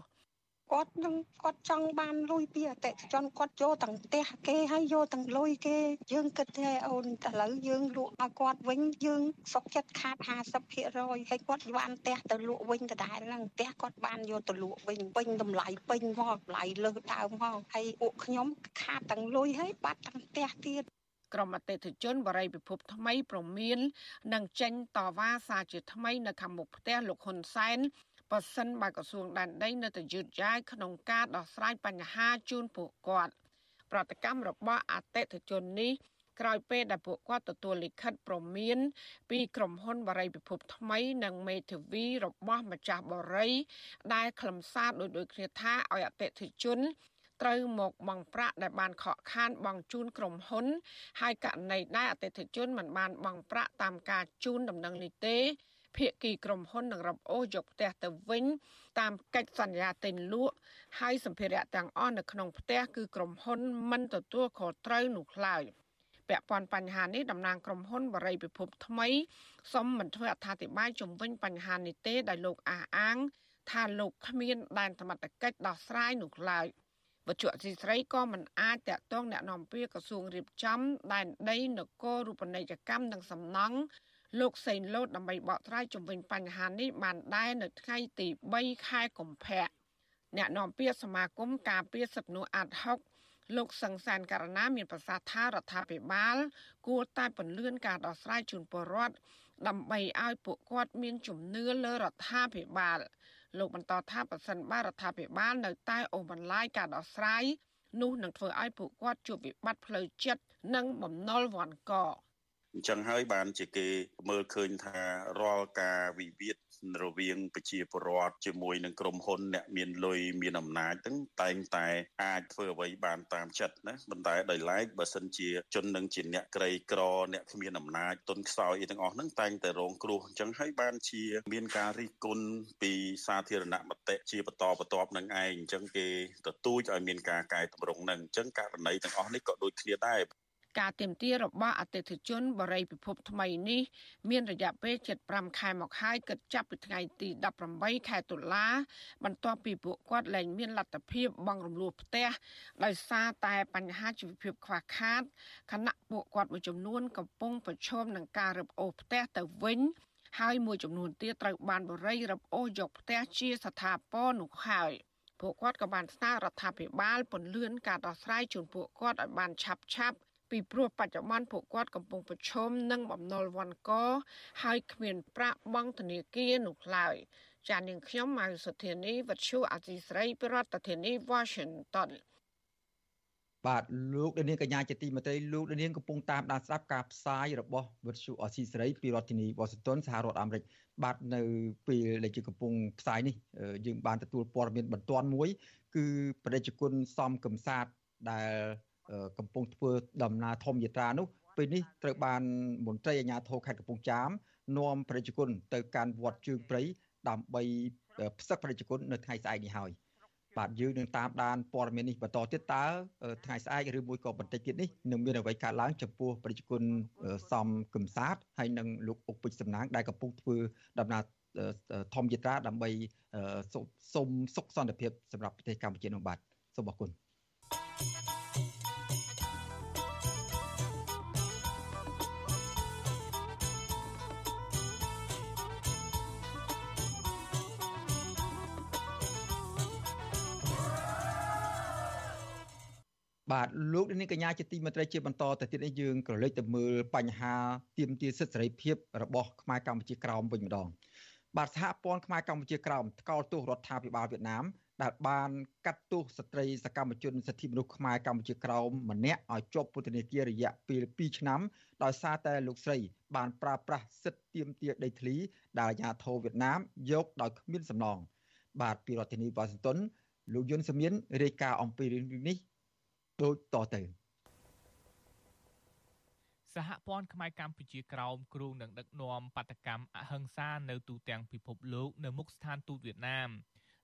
គាត់នឹងគាត់ចង់បានលុយពីអតិថិជនគាត់យកទាំងផ្ទះគេហើយយកទាំងលុយគេយើងគិតថាអូនឥឡូវយើងលក់ឲ្យគាត់វិញយើងសុកចិត្តខាត50%ហើយគាត់បានផ្ទះទៅលក់វិញដដែលហ្នឹងផ្ទះគាត់បានយកទៅលក់វិញពេញតម្លៃពេញមកតម្លៃលើសដើមមកហើយពួកខ្ញុំខាតទាំងលុយហើយបាត់ទាំងផ្ទះទៀតក្រុមអតិថិជនបរិយពិភពថ្មីប្រមាននឹងចេញតវ៉ាសារជាថ្មីនៅខាងមុខផ្ទះលោកហ៊ុនសែន បើសិនបើក្រសួងដែនដីនៅតែយឺតយ៉ាវក្នុងការដោះស្រាយបញ្ហាជូនពួកគាត់ប្រតិកម្មរបស់អតិថិជននេះក្រោយពេលដែលពួកគាត់ទទួលលិខិតព្រមាន ពីក្រុមហ៊ុនបរិយពិភពថ្មី និងមេធាវីរបស់ម្ចាស់បរិយដែលខ្លឹមសារដោយដូចគ្នាថាឲ្យអតិថិជនត្រូវមកបង់ប្រាក់ដែលបានខកខានបង់ជូនក្រុមហ៊ុន ហើយករណីដែលអតិថិជនមិនបានបង់ប្រាក់តាមការជូនដំណឹងនេះទេ ភាគីក្រុមហ៊ុននឹងរំអូសយកផ្ទះទៅវិញ តាមកិច្ចសន្យាទិញលក់ហើយសម្ភារៈទាំងអស់នៅក្នុងផ្ទះគឺក្រុមហ៊ុនមិនទទួលខុសត្រូវនោះឡើយពាក់ព័ន្ធបញ្ហានេះតំណាងក្រុមហ៊ុនបរិយពិភពថ្មីសូមមិនធ្វើអត្ថាធិប្បាយជំវិញបញ្ហានេះទេដោយលោកអះអាង ថាលោកគ្មានដែនសមត្ថកិច្ចដោះស្រាយនោះឡើយវត្ថុអសីស្រីក៏មិនអាចតាក់ទងអ្នកនាំពាក្យក្រសួងរៀបចំដែនដីនគររូបនីយកម្មនិងសំណង់ លោកសេងលូតដើម្បីបកស្រាយជំវិញបញ្ហានេះបានដែរនៅថ្ងៃទី3ខែកុម្ភៈអ្នកនាំពាក្យសមាគមការពារសិទ្ធិមនុស្សអាត់ហុកលោកសង្សានករណាមានប្រសាសន៍ថារដ្ឋាភិបាល គួរតែពន្លឿនការដោះស្រាយជូនពលរដ្ឋដើម្បីឲ្យពួកគាត់មានជំនឿលើរដ្ឋាភិបាលលោកបន្តថាប្រសិនបើរដ្ឋាភិបាលនៅតែអូសបន្លាយការដោះស្រាយនោះនឹងធ្វើឲ្យពួកគាត់ជួបវិបត្តិផ្លូវចិត្តនិងបំណុលវ័នក អញ្ចឹងហើយបានជាគេមើលឃើញថារាល់ការវិវាទរវាងប្រជាពលរដ្ឋជាមួយនឹងក្រុមហ៊ុនអ្នកមានលុយមានអំណាចទាំងតែងតែអាចធ្វើអ្វីបានតាមចិត្តណាប៉ុន្តែដោយឡែកបើសិនជាជននឹងជាអ្នកក្រីក្រអ្នកគ្មានអំណាចទុនខ្សោយអីទាំងអស់ហ្នឹងតែងតែរងគ្រោះអញ្ចឹងហើយបានជា មានការរិះគន់ពីសាធារណមតិជាបន្តបន្ទាប់នឹងឯងអញ្ចឹងគេទទូចឲ្យមានការកែតម្រង់នឹងអញ្ចឹងករណីទាំងអស់នេះក៏ដូចគ្នាដែរ ការទៀមទារបស់អតិថិជនបរិយពិភពថ្មីនេះមានរយៈពេល75ខែមកហើយគិតចាប់ពីថ្ងៃទី18ខែតុលា បន្ទាប់ពីពួកគាត់លែងមានលទ្ធភាពបង់រំលោះផ្ទះដោយសារតែបញ្ហាជីវភាពខ្វះខាតខណៈពួកគាត់មួយចំនួនកំពុងប្រឈមនឹងការរឹបអូសផ្ទះទៅវិញហើយមួយចំនួនទៀតត្រូវបានបរិយរឹបអូសយកផ្ទះជាស្ថាពរនោះហើយពួកគាត់ក៏បានស្នើរដ្ឋាភិបាលពន្លឿនការដោះស្រាយជូនពួកគាត់ឲ្យបានឆាប់ឆាប់ ពីព្រោះបច្ចុប្បន្នពួកគាត់កំពុងប្រឈមនឹងបំណុលវ័នកហើយគ្មានប្រាក់បង់ធនាគារនោះឡើយចាននាងខ្ញុំម៉ៅសុធានីវັດឈូអាស៊ីស្រីប្រធានាធិបតី Washington បាទលោកនាងកញ្ញាជាទីមេត្រីលោកនាងកំពុងតាមដានស្ដាប់ការផ្សាយរបស់វិទ្យុអស៊ីសេរីពីរដ្ឋធានីវ៉ាស៊ីនតោនសហរដ្ឋអាមេរិកបាទនៅពេលដែលជាកំពុងផ្សាយនេះយើងបានទទួលព័ត៌មានបន្ទាន់មួយ គឺប្រជាជនសំកំសាទដែល កំពុងធ្វើដំណើរធម្មយាត្រានោះពេលនេះត្រូវបានមន្ត្រីអាជ្ញាធរខេត្តកំពង់ចាមនាំប្រជាជនទៅកាន់វត្តជើងព្រៃដើម្បីផ្សឹកប្រជាជននៅថ្ងៃស្អែកនេះហើយបាទយើងនឹងតាមដានព័ត៌មាននេះបន្តទៀតតើថ្ងៃស្អែកឬមួយក៏បន្តិចទៀតនេះនឹងមានអ្វីកើតឡើងចំពោះប្រជាជនសំកំសាទហើយនិងលោកអុកពេជ្រសំណាងដែលកំពុងធ្វើដំណើរធម្មយាត្រាដើម្បីសុំសុខសន្តិភាពសម្រាប់ប្រទេសកម្ពុជានោះបាទសូមអរគុណ បាទលោកនាងកញ្ញាជាទីមេត្រីជាបន្តទៅទៀតនេះយើងក៏លេចទៅមើលបញ្ហាទាមទារសិទ្ធិសេរីភាពរបស់ខ្មែរកម្ពុជាក្រោមវិញម្ដងបាទសហព័ន្ធខ្មែរកម្ពុជាក្រោមថ្កោលទោសរដ្ឋាភិបាលវៀតណាមដែលបានកាត់ទោសស្ត្រីសកម្មជនសិទ្ធិមនុស្សខ្មែរកម្ពុជាក្រោមម្នាក់ឲ្យជាប់ពន្ធនាគាររយៈពេល2ឆ្នាំដោយសារតែលោកស្រី បានប្រើប្រាស់សិទ្ធិទាមទារដីធ្លីដែលអាជ្ញាធរវៀតណាមយកដោយគ្មានសំណងបាទពីរដ្ឋធានីវ៉ាស៊ីនតោនលោកយុនសមៀនរាយការណ៍អំពីរឿងនេះ ដូចតទៅសហព័ន្ធខ្មែរកម្ពុជាក្រោមគ្រូនឹងដឹកនាំបដកម្មអហិង្សានៅទូទាំងពិភពលោកនៅមុខស្ថានទូតវៀតណាម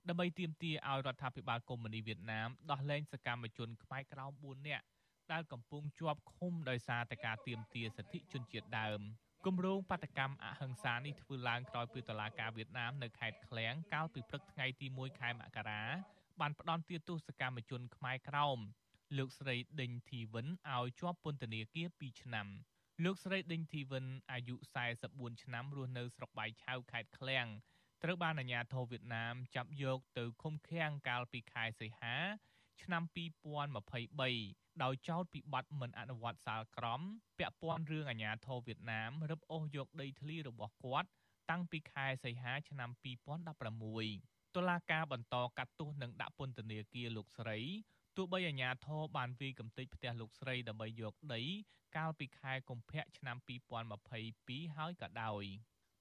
ដើម្បីទាមទារឲ្យរដ្ឋាភិបាលកុម្មុយនីសវៀតណាមដោះលែងសកម្មជនខ្មែរក្រោម4នាក់ដែលកំពុងជាប់ឃុំដោយសារតែការទាមទារសិទ្ធិជនជាតិដើមគម្រោងបដកម្មអហិង្សានេះធ្វើឡើងក្រោយពីតុលាការវៀតណាមនៅខេត្តឃ្លៀងកាលពីព្រឹកថ្ងៃទី1ខែមករាបានផ្ដន្ទាទោសកម្មជនខ្មែរក្រោម លោកស្រីដេញធីវិនឲ្យជាប់ពន្ធនាគារ2ឆ្នាំលោកស្រីដេញធីវិនអាយុ44ឆ្នាំរស់នៅស្រុកបៃឆៅខេត្តឃ្លៀងត្រូវបានអាជ្ញាធរវៀតណាមចាប់យកទៅឃុំឃាំងកាលពីខែសីហា ឆ្នាំ2023ដោយចោទពីបទមិនអនុវត្តសាលក្រមពាក់ព័ន្ធរឿងអាជ្ញាធរវៀតណាមរឹបអូសយកដីធ្លីរបស់គាត់តាំងពីខែសីហាឆ្នាំ2016តុលាការបន្តកាត់ទោសនិងដាក់ពន្ធនាគារលោកស្រី ទោះបីអាជ្ញាធរបានវាយកំទេចផ្ទះលោកស្រីដើម្បីយកដី កាលពីខែកុម្ភៈឆ្នាំ2022ហើយក៏ដោយ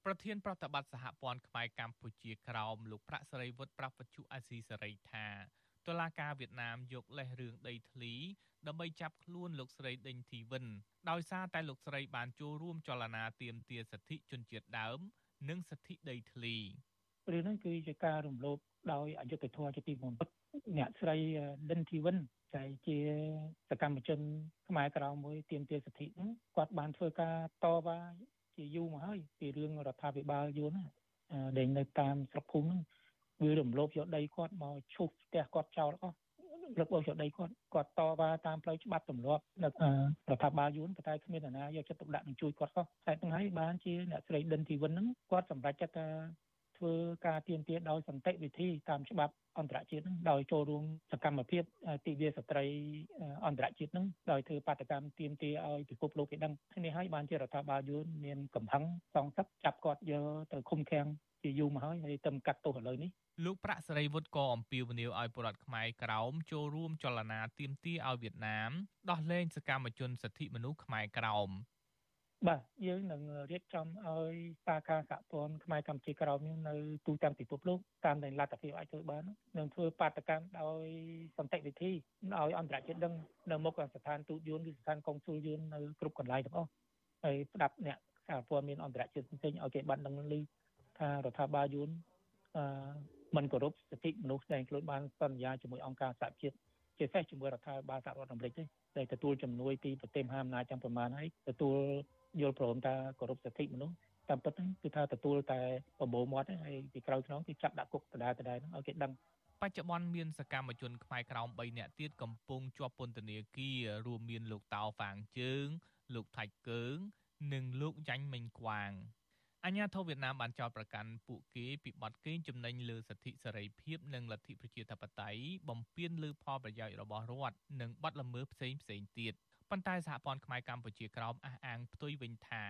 ប្រធានប្រតិបត្តិសហព័ន្ធខ្មែរកម្ពុជាក្រោមលោកប្រាក់សេរីវុឌ្ឍប្រាប់វិទ្យុអាស៊ីសេរីថាតុលាការវៀតណាមយកលេសរឿងដីធ្លីដើម្បីចាប់ខ្លួនលោកស្រីដេញធីវិនដោយសារតែលោកស្រីបានចូលរួមចលនាទាមទារសិទ្ធិជនជាតិដើម និងសិទ្ធិដីធ្លីរឿងនេះគឺជាការរំលោភដោយអយុត្តិធម៌ជាទីបំផុត អ្នកស្រីដិនធីវិនដែលជាសកម្មជន ខ្មែរក្រៅមួយទាមទារសិទ្ធិហ្នឹងគាត់បានធ្វើការតវ៉ាជាយូរមកហើយពីរឿងរដ្ឋាភិបាលយួនដែលនៅតាមស្រុកភូមិហ្នឹងវារំលោភយកដីគាត់មកឈូសផ្ទះគាត់ចោលអស់រឹបអូសយកដីគាត់គាត់តវ៉ាតាមផ្លូវច្បាប់ទម្លាប់នៅរដ្ឋាភិបាលយួនប៉ុន្តែគ្មាននរណាយកចិត្តទុកដាក់នឹងជួយគាត់សោះតែទាំងហើយបានជាអ្នកស្រីដិនធីវិនហ្នឹងគាត់សម្រេចចិត្តថា ធ្វើការទៀមទាដោយសន្តិវិធីតាមច្បាប់អន្តរជាតិនឹងដោយចូលរួមសកម្មភាពទិវាស្ត្រីអន្តរជាតិនឹងដោយធ្វើបាតកម្មទៀមទាឲ្យពិភពលោកគេដឹងនេះហើយបានជារដ្ឋាភិបាលយួនមានកំហឹងសងសឹកចាប់គាត់យកទៅឃុំឃាំងជាយូរមកហើយហើយទៅកាត់ទោសឥឡូវនេះលោកប្រាក់សេរីវុឌ្ឍក៏អំពាវនាវឲ្យពលរដ្ឋខ្មែរក្រោមចូលរួមចលនាទៀមទាឲ្យវៀតណាមដោះលែងសកម្មជនសិទ្ធិមនុស្សខ្មែរក្រោម បាទយើងនឹងរៀបចំឲ្យសាខាសហព័ន្ធខ្មែរកម្ពុជាក្រោមនេះនៅទូទាំងពិភពលោកតាមដែលលទ្ធភាពអាចធ្វើបាននឹងធ្វើបាតកម្មដោយសន្តិវិធីឲ្យអន្តរជាតិដឹងនៅមុខស្ថានទូតយួនឬស្ថានកុងស៊ុលយួននៅគ្រប់កន្លែងទាំងអស់ហើយស្ដាប់អ្នកសហព័ន្ធមានអន្តរជាតិផ្សេងៗឲ្យគេបានដឹងឮថារដ្ឋាភិបាលយួនអឺមិនគោរពសិទ្ធិមនុស្សដែលខ្លួនបានសន្យាជាមួយអង្គការសហជាតិជាពិសេសជាមួយរដ្ឋាភិបាលសហរដ្ឋអាមេរិកទេដែលទទួលជំនួយពីប្រទេសមហាអំណាចទាំងប្រមាណហើយទទួល យល់ព្រមថាគោរពសិទ្ធិមនុស្សតាមពិតហ្នឹងគឺថាទទួលតែប្រមូលមាត់ហើយពីក្រោយខ្នងគឺចាប់ដាក់គុកដដែលដដែលហ្នឹងឲ្យគេដឹងបច្ចុប្បន្នមានសកម្មជនខ្មែរក្រោម3នាក់ទៀតកំពុងជាប់ពន្ធនាគាររួមមានលោកតោហ្វាងជើង លោកថាច់កើងនិងលោកយ៉ាញ់មិញគួាងអអញ្ញាធិបតេយ្យវៀតណាមបានចោទប្រកាន់ពួកគេពីបទកេងចំណេញលើសិទ្ធិសេរីភាពនិងលទ្ធិប្រជាធិបតេយ្យបំពានលើផលប្រយោជន៍របស់រដ្ឋនិងបទល្មើសផ្សេងផ្សេងទៀត ប៉ុន្តែសហព័ន្ធខ្មែរកម្ពុជាក្រោមអះអាងផ្ទុយវិញថា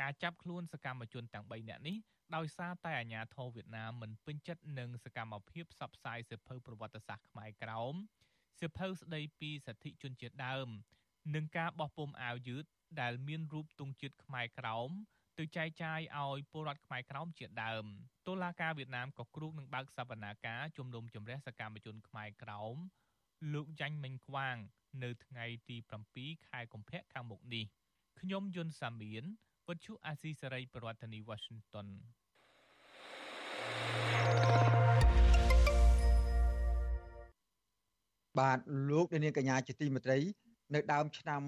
ការចាប់ខ្លួនសកម្មជនទាំង3នាក់នេះដោយសារតែអាញាធរវៀតណាមមិនពេញចិត្តនឹងសកម្មភាពផ្សព្វផ្សាយសិភៅប្រវត្តិសាស្ត្រខ្មែរក្រោមសិភៅស្ដីពីសិទ្ធិជនជាតិដើម និងការបោះពុម្ពអាវយឺតដែលមានរូបទង់ជាតិខ្មែរក្រោមទៅចែកចាយឲ្យពលរដ្ឋខ្មែរក្រោមជាដើមតុលាការវៀតណាមក៏គ្រោងនឹងបើកសវនាការជំនុំជម្រះសកម្មជនខ្មែរក្រោមលោកចាញ់មិញខ្វាង នៅថ្ងៃទី7ខែកុម្ភៈខាងមុខនេះខ្ញុំយុនសាមៀនវិទ្យុអាស៊ីសេរីប្រធានាធិបតី Washington បាទលោកនាងកញ្ញាជាទីមេត្រី នៅដើមឆ្នាំ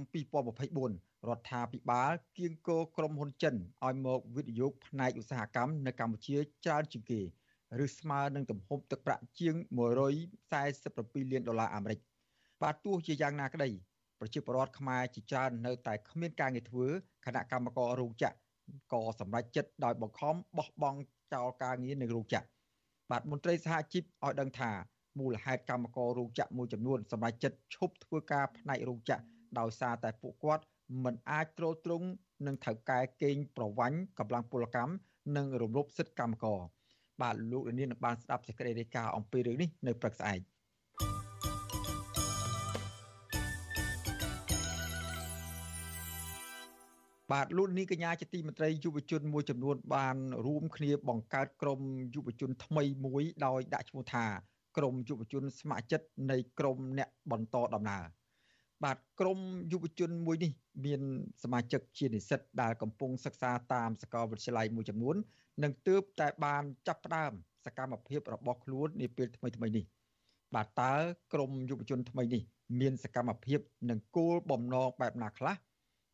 2024រដ្ឋាភិបាលគៀងគរក្រុមហ៊ុនចិនឲ្យមកវិនិយោគផ្នែកឧស្សាហកម្មនៅកម្ពុជាច្រើនជាងគេឬស្មើនឹងទំហំទឹកប្រាក់ជាង147លានដុល្លារអាមេរិក បាទទោះជាយ៉ាងណាក្តីប្រជាពលរដ្ឋខ្មែរជាច្រើននៅតែគ្មានការងារធ្វើគណៈកម្មការរោងចក្រក៏សម្រេចចិត្តដោយបង្ខំបោះបង់ចោលការងារនៅរោងចក្របាទមន្ត្រីសហជីពឲ្យដឹងថាមូលហេតុកម្មកររោងចក្រមួយចំនួនសម្រេចចិត្តឈប់ធ្វើការផ្នែករោងចក្រដោយសារតែពួកគាត់មិនអាចទ្រទ្រង់នឹងថៅកែកេងប្រវ័ញ្ចកម្លាំងពលកម្មនិងរំលោភសិទ្ធិកម្មករបាទលោកលាននឹងបានស្ដាប់សេចក្តីរាយការណ៍អំពីរឿងនេះនៅព្រឹកស្អែក បាទលោកនីកញ្ញាជាទីមន្ត្រីយុវជនមួយចំនួនបានរួមគ្នាបង្កើតក្រុមយុវជនថ្មីមួយដោយដាក់ឈ្មោះថាក្រមយុវជនស្ម័គ្រចិត្តនៃក្រមអ្នកបន្តដំណើរបាទក្រមយុវជនមួយនេះ មានសមាជិកជានិស្សិតដែលកំពុងសិក្សាតាមសាកលវិទ្យាល័យមួយចំនួននិងទើបតែបានចាប់ផ្ដើមសកម្មភាពរបស់ខ្លួននាពេលថ្មីៗនេះ បាទតើក្រមយុវជនថ្មីនេះ មានសកម្មភាពនិងគោលបំណងបែបណាខ្លះ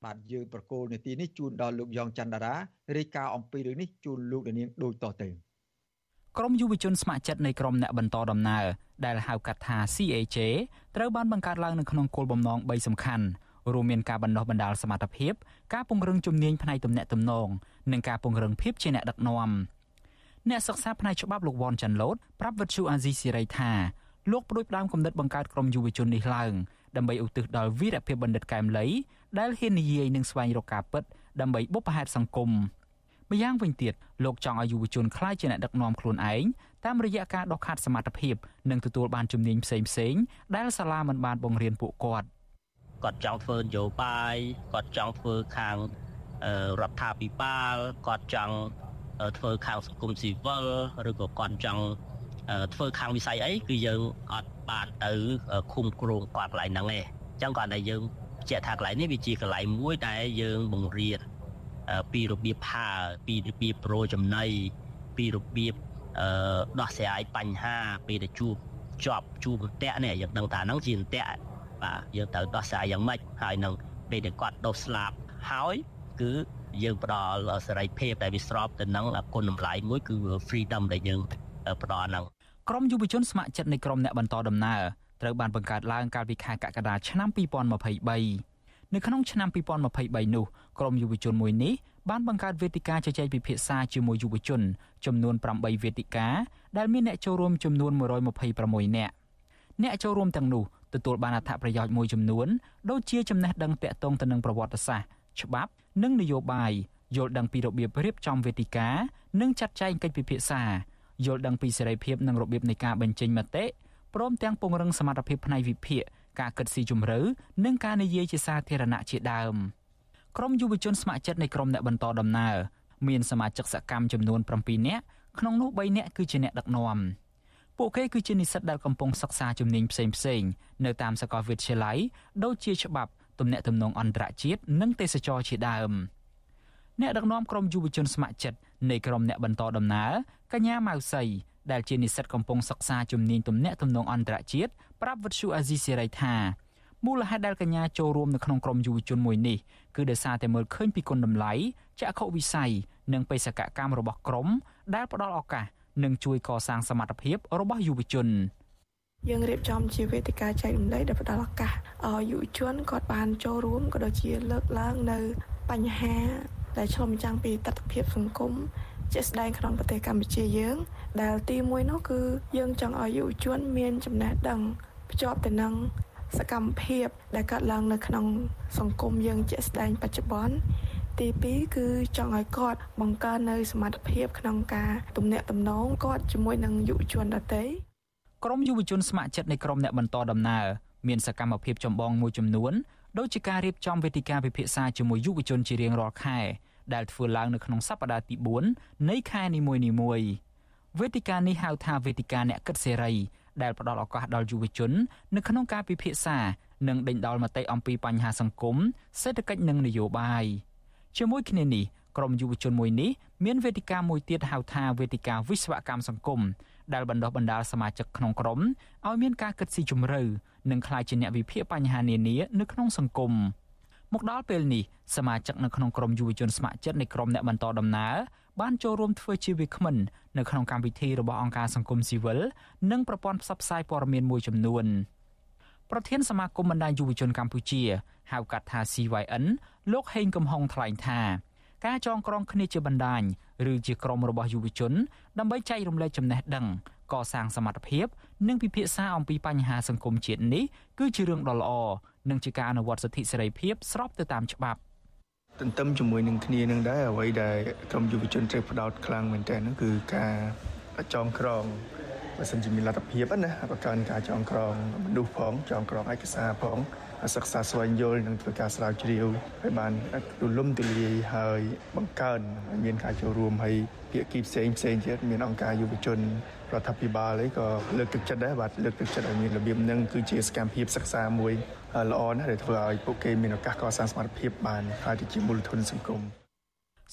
បាទយើងប្រកូលនាទីនេះជូនដល់លោកយ៉ងច័ន្ទតារារាយការណ៍អំពីរឿងនេះជូនលោកនាងដូចតទៅក្រមយុវជនស្ម័គ្រចិត្តនៃក្រមអ្នកបន្តដំណើរដែលហៅកាត់ថា CAJ ត្រូវបានបង្កើតឡើងនៅក្នុងគោលបំណង3សំខាន់រួមមានការបណ្ដុះបណ្ដាលសមត្ថភាពការពង្រឹងជំនាញផ្នែកទំនាក់ទំនងនិងការពង្រឹងភាពជាអ្នកដឹកនាំអ្នកសិក្សាផ្នែកច្បាប់លោកវ៉ាន់ចាន់ឡូតប្រាប់វិទ្យុអាស៊ីសេរីថាលោកប្រួយផ្ដើមគំនិតបង្កើតក្រុមយុវជននេះឡើង ដើម្បីឧទ្ទិសដល់វីរភាពបណ្ឌិតកែមលីដែលហ៊ាននិយាយនិងស្វែងរកការពិតដើម្បីបុព្វហេតុសង្គមម្យ៉ាងវិញទៀតលោកចង់ឲ្យយុវជនក្លាយជាអ្នកដឹកនាំខ្លួនឯងតាមរយៈការដកខាត់សមត្ថភាពនិងទទួលបានជំនាញផ្សេងផ្សេងដែលសាលាមិនបានបង្រៀនពួកគាត់គាត់ចង់ធ្វើនយោបាយគាត់ចង់ធ្វើខាងរដ្ឋាភិបាលគាត់ចង់ធ្វើខាងសង្គមស៊ីវិលឬក៏គាត់ចង់ ធ្វើខាងវិស័យអីគឺយើងអត់បានទៅឃុំគ្រងគាត់កន្លែងហ្នឹងទេអញ្ចឹងគាត់តែយើងជាក់ថាកន្លែងនេះវាជាកន្លែងមួយដែលយើងបង្រៀនពីរបៀបផើពីរបៀបប្រូចំណៃពីរបៀបអឺដោះស្រាយបញ្ហាពេលដែលជួបជាប់ជួបអន្ទាក់នេះយើងដឹងថាហ្នឹងជាអន្ទាក់បាទយើងត្រូវដោះស្រាយយ៉ាងម៉េចហើយនឹងពេលដែលគាត់ដុសស្លាប់ហើយគឺយើងផ្ដល់សេរីភាពដែលវាស្របទៅនឹងគុណតម្លៃមួយគឺ freedom ដែលយើងផ្ដល់ហ្នឹង ក្រមយុវជនស្ម័គ្រចិត្តនៃក្រមអ្នកបន្តដំណើរត្រូវបានបង្កើតឡើងកាលពីខែកក្កដាឆ្នាំ2023នៅក្នុងឆ្នាំ2023នោះក្រមយុវជនមួយនេះបានបង្កើតវេទិកាជជែកពិភាក្សាជាមួយយុវជន ចំនួន8វេទិកាដែលមានអ្នកចូលរួមចំនួន126នាក់អ្នកចូលរួមទាំងនោះទទួលបានអត្ថប្រយោជន៍មួយចំនួនដូចជាចំណេះដឹងទាក់ទងទៅនឹងប្រវត្តិសាស្ត្រច្បាប់និងនយោបាយយល់ដឹងពីរបៀបរៀបចំវេទិកា និងចាត់ចែងកិច្ចពិភាក្សា យល់ដឹងពីសេរីភាពនិងរបៀបនៃការបញ្ចេញមតិព្រមទាំងពង្រឹងសមត្ថភាពផ្នែកវិភាគការគិតស៊ីជម្រៅនិងការនិយាយជាសាធារណៈជាដើមក្រុមយុវជនស្ម័គ្រចិត្តនៃក្រុមអ្នកបន្តដំណើរមានសមាជិកសកម្មចំនួន7នាក់ក្នុងនោះ3នាក់គឺជាអ្នកដឹកនាំពួកគេគឺជានិស្សិតដែលកំពុងសិក្សាជំនាញផ្សេងផ្សេងនៅតាមសាកលវិទ្យាល័យដូចជាច្បាប់ទំនាក់ទំនងអន្តរជាតិនិងទេសចរជាដើមអ្នកដឹកនាំក្រុមយុវជនស្ម័គ្រចិត្តនៃក្រុមអ្នកបន្តដំណើរ កញ្ញាម៉ៅសីដែលជានិស្សិតកំពុងសិក្សាជំនាញទំនាក់ទំនងអន្តរជាតិប្រាប់វិទ្យុអាស៊ីសេរីថាមូលហេតុដែលកញ្ញាចូលរួមនៅក្នុងក្រុមយុវជនមួយនេះគឺដោយសារតែមើលឃើញពីគុណតម្លៃចក្ខុវិស័យនិងបេសកកម្មរបស់ក្រុមដែលផ្ដល់ឱកាសនិងជួយកសាងសមត្ថភាពរបស់យុវជនយើងរៀបចំជាវេទិកាចែករំលែកដែលផ្ដល់ឱកាសឲ្យយុវជនគាត់បានចូលរួមក៏ដូចជាលើកឡើងនៅបញ្ហាដែលឆ្លុំបញ្ចាំងពីទស្សនវិជ្ជាសង្គម ជាក់ស្ដែងក្នុងប្រទេសកម្ពុជាយើង ដែលទីមួយនោះគឺយើងចង់ឲ្យយុវជនមានចំណេះដឹងភ្ជាប់ទៅនឹងសកម្មភាពដែលកើតឡើងនៅក្នុងសង្គមយើងជាក់ស្ដែងបច្ចុប្បន្នទី2គឺចង់ឲ្យគាត់បង្កើននៅសមត្ថភាពក្នុងការទំនាក់ទំនងគាត់ជាមួយនឹងយុវជនដទៃក្រមយុវជនស្ម័គ្រចិត្តនៃក្រមអ្នកបន្តដំណើរមានសកម្មភាពចម្បងមួយចំនួនដូចជាការរៀបចំវេទិកាពិភាក្សាជាមួយយុវជនជារៀងរាល់ខែ ដែលធ្វើឡើងនៅក្នុងសប្តាហ៍ទី4នៃខែនីមួយៗវេទិកានេះហៅថាវេទិកាអ្នកគិតសេរីដែលផ្ដល់ឱកាសដល់យុវជននៅក្នុងការពិភាក្សានិងដេញដោលមតិអំពីបញ្ហាសង្គមសេដ្ឋកិច្ចនិងនយោបាយជាមួយគ្នានេះក្រមយុវជនមួយនេះមានវេទិកាមួយទៀតហៅថាវេទិកាវិស្វកម្មសង្គមដែលបណ្ដុះបណ្ដាលសមាជិកក្នុងក្រុមឲ្យមានការគិតស៊ីជម្រៅនិងក្លាយជាអ្នកវិភាគបញ្ហានានានៅក្នុងសង្គម មកដល់ពេលនេះសមាជិកនៅក្នុងក្រុមយុវជនស្ម័គ្រចិត្តនៃក្រុមអ្នកបន្តដំណើរបានចូលរួមធ្វើជាវាគ្មិននៅក្នុងកម្មវិធីរបស់អង្គការសង្គមស៊ីវិលនិងប្រព័ន្ធផ្សព្វផ្សាយព័ត៌មានមួយចំនួនប្រធានសមាគមបណ្ដាញយុវជនកម្ពុជាហៅកាត់ថា CYN លោកហេងកំហុងថ្លែងថាការចងក្រងគ្នាជាបណ្ដាញឬជាក្រុមរបស់យុវជន ដើម្បីចែករំលែកចំណេះដឹងកសាងសមត្ថភាព និងពិភាក្សាអំពីបញ្ហាសង្គមជាតិនេះគឺជារឿងដ៏ល្អ និងជាការអនុវត្តសិទ្ធិសេរីភាពស្របទៅតាមច្បាប់ទន្ទឹមជាមួយនឹងគ្នានឹងដែរអ្វីដែលក្រមយុវជនត្រូវផ្ដោតខ្លាំងមែនទែននោះគឺការចងក្រងបើសិនជាមានលទ្ធភាពណាបង្កើនការចងក្រងមនុស្សផងចងក្រងឯកសារផងសិក្សាស្វែងយល់និងធ្វើការស្រាវជ្រាវឲ្យបានទូលំទូលាយហើយបង្កើនឲ្យមានការចូលរួមហើយភាគីផ្សេងផ្សេងទៀតមានអង្គការយុវជន រដ្ឋាភិបាលអីក៏លើកទឹកចិត្តដែរបាទលើកទឹកចិត្តឲ្យមានរបៀបនឹងគឺជាសកម្មភាពសិក្សាមួយល្អណាស់ដែលធ្វើឲ្យពួកគេមានឱកាសកសាងសមត្ថភាពបានហើយទៅជាមូលធនសង្គម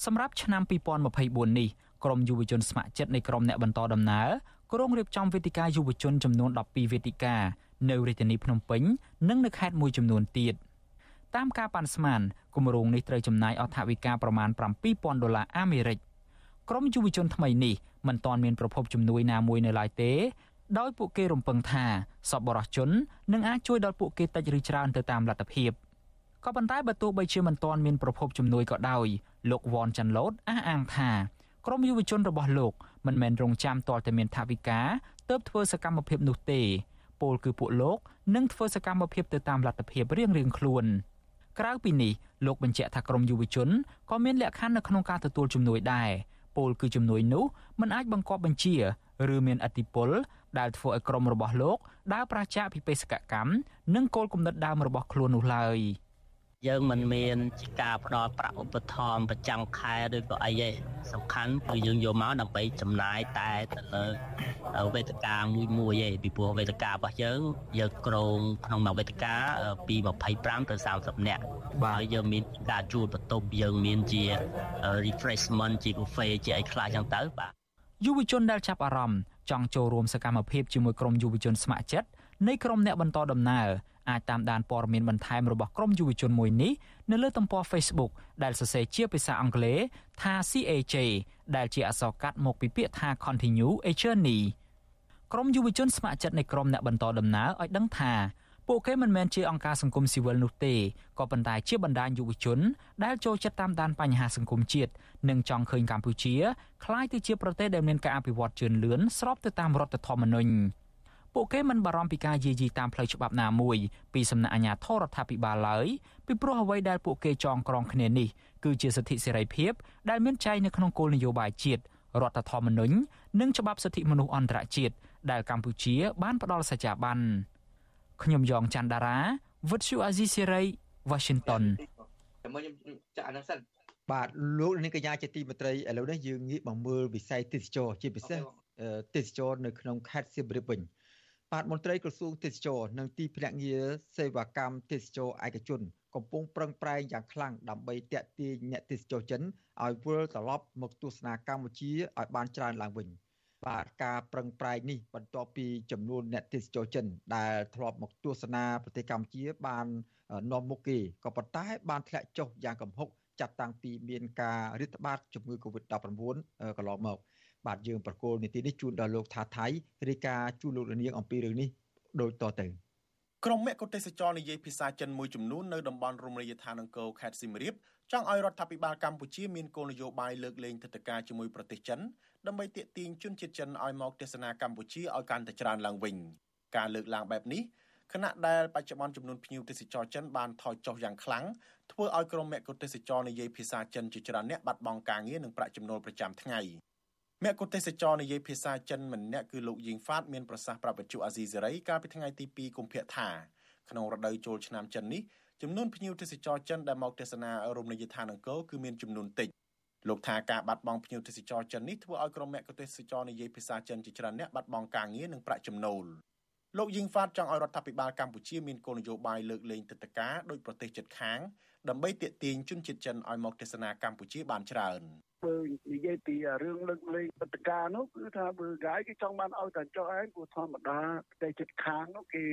សម្រាប់ឆ្នាំ2024នេះក្រមយុវជនស្ម័គ្រចិត្តនៃក្រមអ្នកបន្តដំណើរក្រុងរៀបចំវេទិកាយុវជនចំនួន12វេទិកានៅរាជធានីភ្នំពេញនិងនៅខេត្តមួយចំនួនទៀតតាមការប៉ាន់ស្មានគម្រោងនេះត្រូវចំណាយអត្ថវិកាប្រមាណ7000ដុល្លារអាមេរិកក្រមយុវជនថ្មីនេះ មិនទាន់មានប្រភពជំនួយណាមួយនៅឡើយទេដោយពួកគេរំពឹងថាសប្បុរសជននឹងអាចជួយដល់ពួកគេតិចឬច្រើនទៅតាមលទ្ធភាពក៏ប៉ុន្តែបើទោះបីជាមិនទាន់មានប្រភពជំនួយក៏ដោយលោកវ៉នចាន់ឡូតអះអាងថាក្រមយុវជនរបស់លោកមិនមែនរងចាំទាល់តែមានថាវិការទើបធ្វើសកម្មភាពនោះទេពលគឺពួកលោកនឹងធ្វើសកម្មភាពទៅតាមលទ្ធភាពរៀងៗខ្លួនក្រៅពីនេះលោកបញ្ជាក់ថាក្រមយុវជនក៏មានលក្ខខណ្ឌនៅក្នុងការទទួលជំនួយដែរ ពលគឺជំនួយនោះមិនអាចបង្កប់បញ្ជាឬមានអតិពលដែលធ្វើឲ្យក្រមរបស់លោកដើរប្រឆាំងពីបេសកកម្មនិងគោលគំនិតដើមរបស់ខ្លួននោះឡើយ។ យើងមិនមានការផ្ដល់ប្រាក់ឧបត្ថម្ភប្រចាំខែឬក៏អីទេសំខាន់គឺយើងយកមកដើម្បីចំណាយតែទៅលើវេទិកាមួយមួយឯងពីព្រោះវេទិការបស់យើងយើងក្រងក្នុងមួយវេទិកាពី25ទៅ30នាក់ហើយយើងមានការជួលបន្ទប់យើងមានជា refreshment ជា buffet ជាអីខ្លះចឹងទៅបាទយុវជនដែលចាប់អារម្មណ៍ចង់ចូលរួមសកម្មភាពជាមួយក្រុមយុវជនស្ម័គ្រចិត្ត នៃក្រុមអ្នកបន្តដំណើរអាចតាមដានព័ត៌មានបន្ថែមរបស់ក្រុមយុវជនមួយនេះនៅលើទំព័រ Facebook ដែលសរសេរជាភាសាអង់គ្លេសថា CAJ ដែលជាអក្សរកាត់មកពីពាក្យថា Continue a Journey ក្រុមយុវជនស្ម័គ្រចិត្តនៃក្រុមអ្នកបន្តដំណើរឲ្យដឹងថាពួកគេមិនមែនជាអង្គការសង្គមស៊ីវិលនោះទេក៏ប៉ុន្តែជាបណ្ដាញយុវជន ដែលចូលចិត្តតាមដានបញ្ហាសង្គមជាតិនិងចង់ឃើញកម្ពុជាក្លាយទៅជាប្រទេសដែលមានការអភិវឌ្ឍជឿនលឿនស្របទៅតាមរដ្ឋធម្មនុញ្ញ ពួកគេមិនបារម្ភពីការយាយីតាមផ្លូវច្បាប់ណាមួយពីសំណាក់អាជ្ញាធររដ្ឋាភិបាលឡើយពីព្រោះអ្វីដែលពួកគេចងក្រងគ្នានេះគឺជាសិទ្ធិសេរីភាពដែលមានចែងនៅក្នុងគោលនយោបាយជាតិរដ្ឋធម្មនុញ្ញនិងច្បាប់សិទ្ធិមនុស្សអន្តរជាតិដែលកម្ពុជាបានផ្ដល់សច្ចាប័នខ្ញុំយ៉ងច័ន្ទដារាវិទ្យុអាស៊ីសេរី Washington តែមកខ្ញុំចាក់អានឹងសិនបាទលោកនាងកញ្ញាជាទីមេត្រីឥឡូវនេះយើងងាកមកមើលវិស័យទេសចរជាពិសេសទេសចរនៅក្នុងខេត្តសៀមរាបវិញ បាទមន្ត្រីក្រសួងទេសចរនិងទីភ្នាក់ងារសេវាកម្មទេសចរឯកជន កំពុងប្រឹងប្រែងយ៉ាងខ្លាំងដើម្បីតាក់ទាញអ្នកទេសចរចិនឲ្យវិលត្រឡប់មកទស្សនាកម្ពុជាឲ្យបានច្រើនឡើងវិញបាទការប្រឹងប្រែងនេះបន្ទាប់ពីចំនួនអ្នកទេសចរចិន ដែលធ្លាប់មកទស្សនាប្រទេសកម្ពុជាបាននាំមុខគេក៏ប៉ុន្តែបានធ្លាក់ចុះយ៉ាងគំហុកចាប់តាំងពីមានការរាតត្បាតជំងឺ Covid-19 កន្លងមក បាទយើងប្រកូលនីតិនេះជូនដល់លោកថាថៃរាយការណ៍ជូនលោករនាងអំពីរឿងនេះដូចតទៅក្រុមមគ្គុទេសចរនិយាយភាសាចិនមួយចំនួននៅតំបន់រមណីយដ្ឋានអង្គរខេត្តសៀមរាបចង់ឲ្យរដ្ឋាភិបាលកម្ពុជាមានគោលនយោបាយលើកលែងទិដ្ឋាការជាមួយប្រទេសចិនដើម្បីទាក់ទាញជនជាតិចិនឲ្យមកទស្សនាកម្ពុជាឲ្យកាន់តែច្រើនឡើងវិញការលើកឡើងបែបនេះខណៈដែលបច្ចុប្បន្នចំនួនភ្ញៀវទេសចរចិនបានថយចុះយ៉ាងខ្លាំងធ្វើឲ្យក្រុមមគ្គុទេសចរនិយាយភាសាចិនជាច្រើនអ្នកបាត់បង់ការងារនិងប្រាក់ចំណូលប្រចាំថ្ងៃ មគ្គុទេសចរនិយាយភាសាចិនម្នាក់គឺលោកយីងហ្វាតមានប្រសាសន៍ប្រាប់វិទ្យុអាស៊ីសេរីកាលពីថ្ងៃទី2កុម្ភៈថាក្នុងរដូវចូលឆ្នាំចិននេះចំនួនភ្ញៀវទេសចរចិនដែលមកទស្សនារមណីយដ្ឋានអង្គរគឺមានចំនួនតិចលោកថាការបាត់បង់ភ្ញៀវទេសចរចិននេះធ្វើឲ្យក្រុមមគ្គុទេសចរនិយាយភាសាចិនជាច្រើនអ្នកបាត់បង់ការងារនិងប្រាក់ចំណូលលោកយីងហ្វាតចង់ឲ្យរដ្ឋាភិបាលកម្ពុជាមានគោលនយោបាយលើកលែងទឹកតការដោយប្រទេសជិតខាងដើម្បីទាក់ទាញជនជាតិចិនឲ្យមកទស្សនាកម្ពុជាបានច្រើន បើនិយាយពីរឿងលើកលែងបដការនោះគឺថាបើកាយគេចង់បានឲ្យតែចុះឯងព្រោះធម្មតាប្រទេសជិតខាងនោះគេ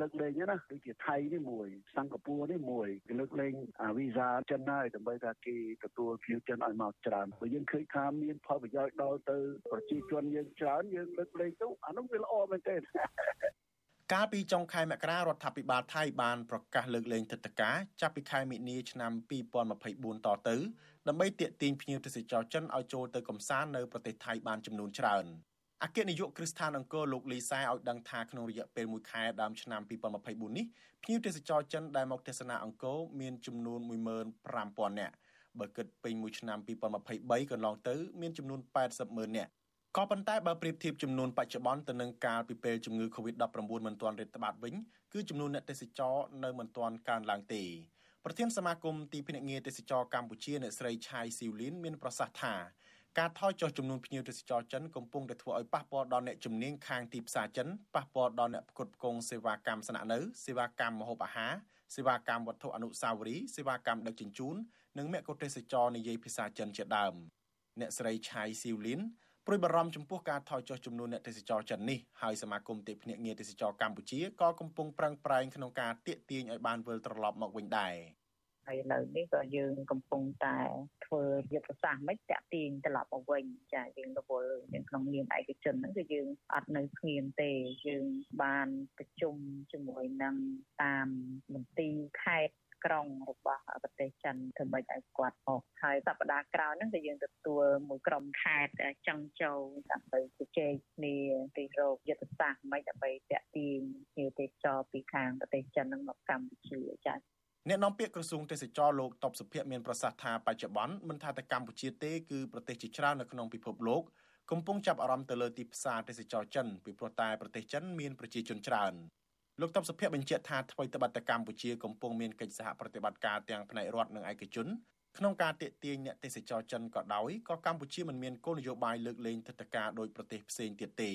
លើកលែងណាដូចជាថៃនេះមួយសិង្ហបុរីនេះមួយគេលើកលែងអាវីសាចិនហើយដើម្បីថាគេទទួលភ្ញៀវចិនឲ្យមកច្រើនព្រោះយើងឃើញថាមានផលប្រយោជន៍ដល់ទៅប្រជាជនយើងច្រើនយើងលើកលែងទៅអានោះវាល្អមែនទេ កាលពីចុងខែមករារដ្ឋាភិបាលថៃបានប្រកាសលើកលែងទឹកតការចាប់ពីខែមិនិនាឆ្នាំ2024តទៅដើម្បីទាក់ទាញភ្ញៀវទេសចរចិនឲ្យចូលទៅកំសាន្តនៅប្រទេសថៃបានចំនួនច្រើនអគ្គនាយកគ្រឹះស្ថានអង្គរលោកលីសែឲ្យដឹងថាក្នុងរយៈពេល1ខែដើមឆ្នាំ2024នេះភ្ញៀវទេសចរចិនដែលមកទស្សនាអង្គរមានចំនួន15000នាក់បើគិតពេញមួយឆ្នាំ2023កន្លងទៅមានចំនួន800,000នាក់ ក៏ប៉ុន្តែបើប្រៀបធៀបចំនួនបច្ចុប្បន្នទៅនឹងកាលពីពេលជំងឺ Covid-19 មិនទាន់រាតត្បាតវិញគឺចំនួនអ្នកទេសចរនៅមិនទាន់កើនឡើងទេប្រធានសមាគមទីភ្នាក់ងារទេសចរកម្ពុជាអ្នកស្រីឆៃស៊ីវលីនមានប្រសាសន៍ថាការថយចុះចំនួនភ្ញៀវទេសចរចិនកំពុងតែធ្វើឲ្យប៉ះពាល់ដល់អ្នកជំនាញខាងទីផ្សារចិនប៉ះពាល់ដល់អ្នកផ្គត់ផ្គង់សេវាកម្មស្នាក់នៅសេវាកម្មម្ហូបអាហារសេវាកម្មវត្ថុអនុស្សាវរីយ៍សេវាកម្មដឹកជញ្ជូននិងមគ្គុទ្ទេសចរនិយាយភាសាចិនជាដើមអ្នកស្រីឆៃស៊ីវលីន ព្រួយបារម្ភចំពោះការថយចុះចំនួនអ្នកទេសចរចិននេះហើយសមាគមទេភ្នាក់ងារទេសចរកម្ពុជាក៏កំពុងប្រឹងប្រែងក្នុងការទាក់ទាញឲ្យបានវិលត្រឡប់មកវិញដែរហើយឥឡូវនេះក៏យើងកំពុងតែធ្វើយុទ្ធសាស្ត្រមិនតាក់ទាញត្រឡប់មកវិញចាយើងរវល់នៅក្នុងនាមឯកជនហ្នឹងគឺយើងអត់នៅស្ងៀមទេយើងបានប្រជុំជាមួយនឹងតាមមន្ទីរខេត្ត ក្រុងរបស់ប្រទេសចិនធ្វើម៉េចឲ្យគាត់អស់ហើយសប្តាហ៍ក្រោយហ្នឹងគឺយើងទទួលមួយក្រុមខេត្តចង់ចូលដើម្បីជជែកគ្នាពីរោគយុទ្ធសាស្ត្រមិនដើម្បីតាក់ទាញភ្ញៀវទេសចរពីខាងប្រទេសចិននឹងមកកម្ពុជាចា៎អ្នកនាំពាក្យក្រសួងទេសចរលោកតបសុភ័ក្រមានប្រសាសន៍ថាបច្ចុប្បន្នមិនថាតែកម្ពុជាទេគឺប្រទេសជាច្រើននៅក្នុងពិភពលោកកំពុងចាប់អារម្មណ៍ទៅលើទីផ្សារទេសចរចិនពីព្រោះតែប្រទេសចិនមានប្រជាជនច្រើន លោកតបសុភ័ក្របញ្ជាក់ថាថ្មីត្បិតតែកម្ពុជាកំពុងមានកិច្ចសហប្រតិបត្តិការទាំងផ្នែករដ្ឋនិងឯកជនក្នុងការទាក់ទាញអ្នកទេសចរចិនក៏ដោយក៏កម្ពុជាមិនមានគោលនយោបាយលើកលែងទិដ្ឋាការដោយប្រទេសផ្សេងទៀតទេ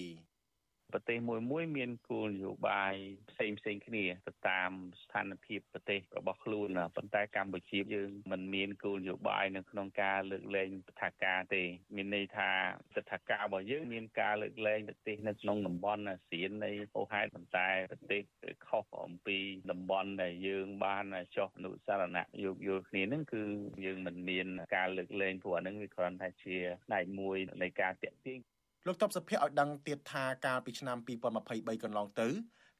ប្រទេសមួយមួយមានគោលនយោបាយផ្សេងផ្សេងគ្នាទៅតាមស្ថានភាពប្រទេសរបស់ខ្លួនប៉ុន្តែកម្ពុជាយើងមិនមានគោលនយោបាយនៅក្នុងការលើកលែងបថាការទេ មានន័យថាបថាការរបស់យើងមានការលើកលែងប្រទេសនៅក្នុងតំបន់អាស៊ាននៃអូហេតុប៉ុន្តែប្រទេសខុសអំពីតំបន់ដែលយើងបានចុះអនុសារណៈយោគយល់គ្នានឹងគឺយើងមិនមានការលើកលែងព្រោះអានឹងវាគ្រាន់តែជាផ្នែកមួយនៃការតាក់ទាញ លោកតបសុភ័ក្រឲ្យដឹងទៀតថាកាលពីឆ្នាំ2023កន្លងទៅ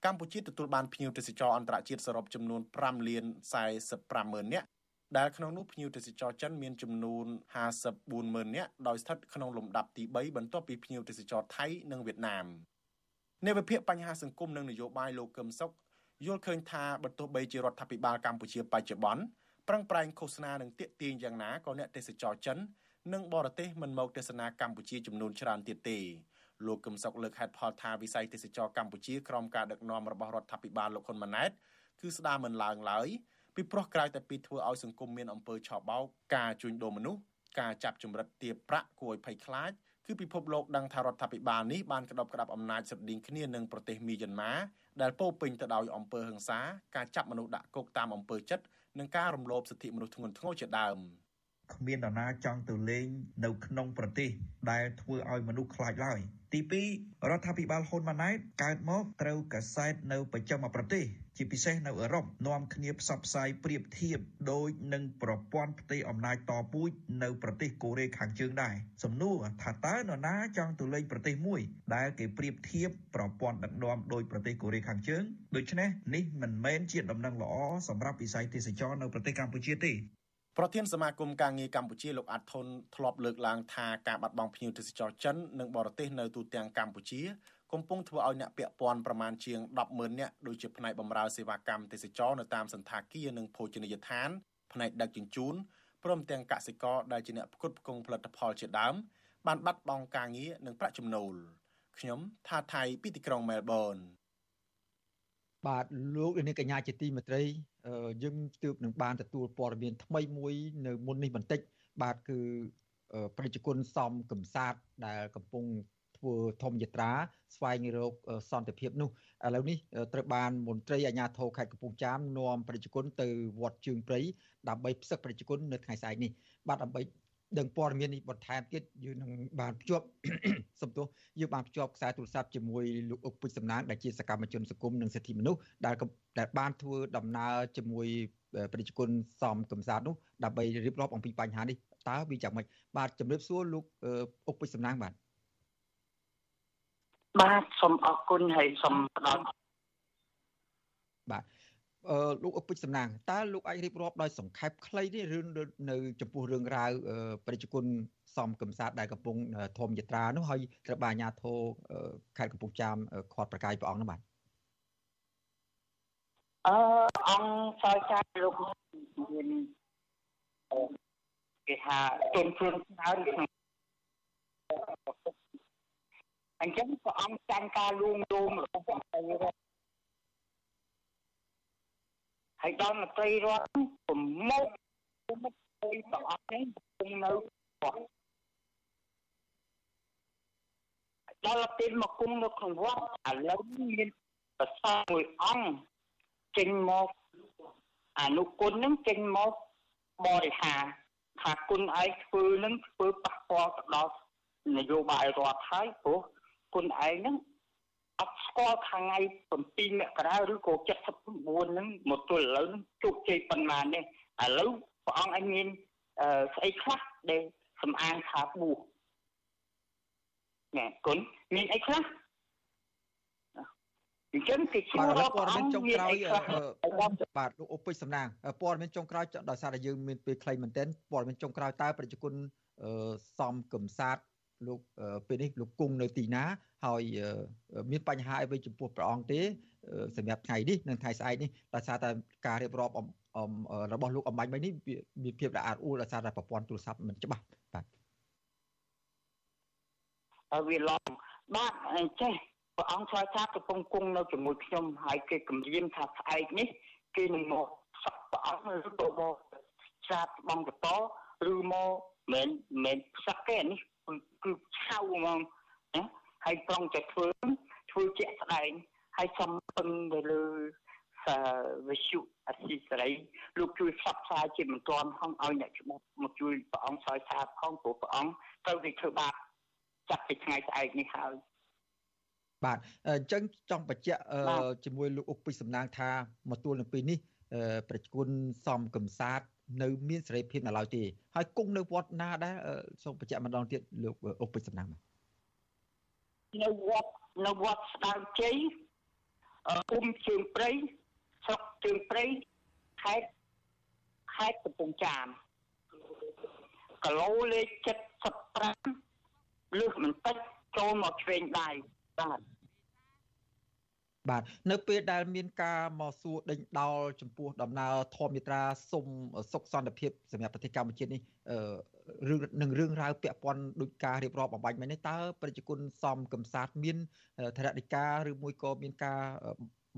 កម្ពុជាទទួលបានភ្ញៀវទេសចរអន្តរជាតិសរុបចំនួន5លាន45ម៉ឺននាក់ដែលក្នុងនោះភ្ញៀវទេសចរចិនមានចំនួន54ម៉ឺននាក់ដោយស្ថិតក្នុងលំដាប់ទី3បន្ទាប់ពីភ្ញៀវទេសចរថៃនិងវៀតណាមនៃវិភាគបញ្ហាសង្គមនិងនយោបាយលោកកឹមសុខយល់ឃើញថាបើទោះបីជារដ្ឋាភិបាលកម្ពុជាបច្ចុប្បន្នប្រឹងប្រែងឃោសនានិងទាក់ទាញយ៉ាងណាក៏អ្នកទេសចរចិន និងបរទេសមិនមកទស្សនាកម្ពុជាចំនួនច្រើនទៀតទេលោកកឹមសុខលើកហេតុផលថាវិស័យទេសចរកម្ពុជាក្រោមការដឹកនាំរបស់រដ្ឋាភិបាលលោកហ៊ុនម៉ាណែតគឺស្ដារមិនឡើងឡើយពីព្រោះក្រៅតែពីធ្វើឲ្យសង្គមមានអំពើឆបោកការជួញដូរមនុស្សការចាប់ចម្រិតទាបប្រាក់គួរឲ្យភ័យខ្លាចគឺពិភពលោកដឹងថារដ្ឋាភិបាលនេះបានក្តោបក្តាប់អំណាចស្រដៀងគ្នានឹងប្រទេសមីយ៉ាន់ម៉ាដែលពោពេញទៅដោយអំពើហិង្សាការចាប់មនុស្សដាក់គុកតាមអំពើចិត្តនិងការរំលោភសិទ្ធិមនុស្សធ្ងន់ធ្ងរជាដើម។ គ្មាននរណាចង់ទៅលេងនៅក្នុងប្រទេសដែលធ្វើឲ្យមនុស្សខ្លាចឡើយទី2រដ្ឋាភិបាលហ៊ុនម៉ាណែតកើតមកត្រូវកសែតនៅប្រចាំប្រទេសជាពិសេសនៅអឺរ៉ុបនាំគ្នាផ្សព្វផ្សាយប្រៀបធៀបដោយនឹងប្រព័ន្ធផ្ទៃអំណាចតពូជនៅប្រទេសកូរ៉េខាងជើងដែរសំណួរថាតើនរណាចង់ទៅលេងប្រទេសមួយ ដែលគេប្រៀបធៀបប្រព័ន្ធដឹកនាំដោយប្រទេសកូរ៉េខាងជើងដូច្នេះនេះមិនមែនជាដំណឹងល្អសម្រាប់វិស័យទេសចរនៅប្រទេសកម្ពុជាទេ ប្រធានសមាគមការងារកម្ពុជាលោកអាត់ធុនធ្លាប់លើកឡើងថាការបាត់បង់ភ្ញៀវទេសចរចិននិងបរទេសនៅទូទាំងកម្ពុជាកំពុងធ្វើឲ្យអ្នកពាក់ព័ន្ធប្រមាណជាង100000នាក់ដូចជាផ្នែកបម្រើសេវាកម្មទេសចរនៅតាមសន្តាគារនិងភោជនីយដ្ឋានផ្នែកដឹកជញ្ជូនព្រមទាំងកសិករដែលជាអ្នកផ្គត់ផ្គង់ផលិតផលជាដើមបានបាត់បង់ការងារនិងប្រាក់ចំណូលខ្ញុំថាថៃពីទីក្រុងមែលប៊ន បាទលោកនាងកញ្ញាជាទីមេត្រីយើងទើបនឹងបានទទួលព័ត៌មានថ្មីមួយនៅមុននេះបន្តិចបាទគឺប្រជាជនសំកំសាទដែលកំពុងធ្វើធម្មយត្រាស្វែងរកសន្តិភាពនោះឥឡូវនេះត្រូវបានមន្ត្រីអាជ្ញាធរខេត្តកំពង់ចាមនាំប្រជាជនទៅវត្តជើងព្រៃដើម្បីផ្សឹកប្រជាជននៅថ្ងៃស្អែកនេះបាទដើម្បី ដឹងព័ត៌មាននេះបន្ថែមទៀតយើងនឹងបានភ្ជាប់សំទោសយើងបានភ្ជាប់ខ្សែទូរស័ព្ទជាមួយលោកអុកពុជសំណាងដែលជាសកម្មជនសង្គមនិងសិទ្ធិមនុស្សដែលដែលបានធ្វើដំណើរជាមួយប្រជាជនសំកំសាទនោះដើម្បីរៀបរាប់អំពីបញ្ហានេះតើវាយ៉ាងម៉េចបាទជំរាបសួរលោកអុកពុជសំណាងបាទបាទសូមអរគុណហើយសូមផ្ដល់បាទអឺ លោកអពុជសំណាងតើលោកអាចរៀបរាប់ដោយសង្ខេបខ្លីនេះរឿងនៅចំពោះរឿងរ៉ាវប្រជាជនសំកំសាទដែលកំពុងធម្មយត្រានោះហើយត្រូវបានអាជ្ញាធរខេត្តកំពង់ចាមខាត់ប្រកាយព្រះអង្គនោះបាទអឺអង្គសោយចាស់លោកមានគេថាទុនខ្លួនស្នើក្នុងអញ្ចឹងព្រះអង្គចាញ់ការលួងលោមរបស់ព្រះទៅ ហើយដល់មន្ត្រីរដ្ឋប្រមុខប្រមុខទៅព្រះអង្គនេះគង់នៅគាត់ដល់ពេលមកគង់នៅក្នុងវត្តឥឡូវមានប្រសាមួយអង្គចេញមកអនុគុណនឹងចេញមកបរិហារថាគុណឯងធ្វើនឹងធ្វើប៉ះពាល់ទៅដល់នយោបាយរដ្ឋហើយព្រោះគុណឯងហ្នឹង អត់ស្គាល់ខាងថ្ងៃ7មករាឬក៏79ហ្នឹងមកទល់ឥឡូវហ្នឹងជោគជ័យប៉ុន្មាននេះឥឡូវព្រះអង្គឯងមានស្អីខ្លះដែលសំអាងថាបួសណែគុណមានអីខ្លះអញ្ចឹងគេឈ្មោះព័ត៌មានចុងក្រោយបាទលោកអពុជសំណាងព័ត៌មានចុងក្រោយដោយសារតែយើងមានពេលខ្លីមែនទែនព័ត៌មានចុងក្រោយតើប្រជាជនសំកំសាទ លោកពេលនេះលោកគង់នៅទីណា ហើយមានបញ្ហាអីវិញចំពោះព្រះអង្គទេសម្រាប់ថ្ងៃនេះនិងថ្ងៃស្អែកនេះដោយសារតែការរៀបរាប់របស់លោកអំបញ្ញមិញនេះមានភាពរអាក់អួលដោយសារតែប្រព័ន្ធទូរស័ព្ទមិនច្បាស់បាទអើវាឡងបាទអញ្ចេះព្រះអង្គឆ្លើយថាកំពុងគង់នៅជាមួយខ្ញុំហើយគេគម្រាមថាស្អែកនេះគេនឹងមកសក់ព្រះអង្គឬក៏មកស្រាតបងកតឬមកមិនមិនផ្សឹកទេនេះ គឺឆៅហ្មងណាហើយប្រងតែធ្វើធ្វើជាក់ស្ដែងហើយសំពឹងទៅលើសាវិសុអសីសេរីលោកជួយផ្សព្វផ្សាយជាមិនទាន់ហងឲ្យអ្នកឈ្មោះមកជួយព្រះអង្គឆ្លើយសារផងព្រោះព្រះអង្គត្រូវតែធ្វើបាបចាប់ពីថ្ងៃស្អែកនេះហើយបាទអញ្ចឹងចង់បញ្ជាក់ជាមួយលោកអុកពីសំណាងថាមកទួលនៅពេលនេះប្រជាជនសំកំសាទ នៅមានសេរីភាពនៅឡើយទេហើយគង់នៅវត្តណាដែរសូមបញ្ជាក់ម្ដងទៀតលោកអុកពេជ្រសំណាងនៅវត្តនៅវត្តស្ដៅជ័យអ៊ុំជើងព្រៃស្រុកជើងព្រៃខេត្តខេត្តកំពង់ចាមគីឡូលេខ75លឺបន្តិចចូលមកឆ្វេងដៃបាទ បាទនៅពេលដែលមានការមកសួរដេញដោលចំពោះដំណើរធម្មយាត្រាសុំសុខសន្តិភាពសម្រាប់ប្រទេសកម្ពុជានេះរឿងនឹងរឿងរ៉ាវពាក់ព័ន្ធដោយការរៀបរាប់បំបញ្ញមិញនេះតើប្រជាជនសំកំសាទមានធរណិកាឬមួយក៏មានការ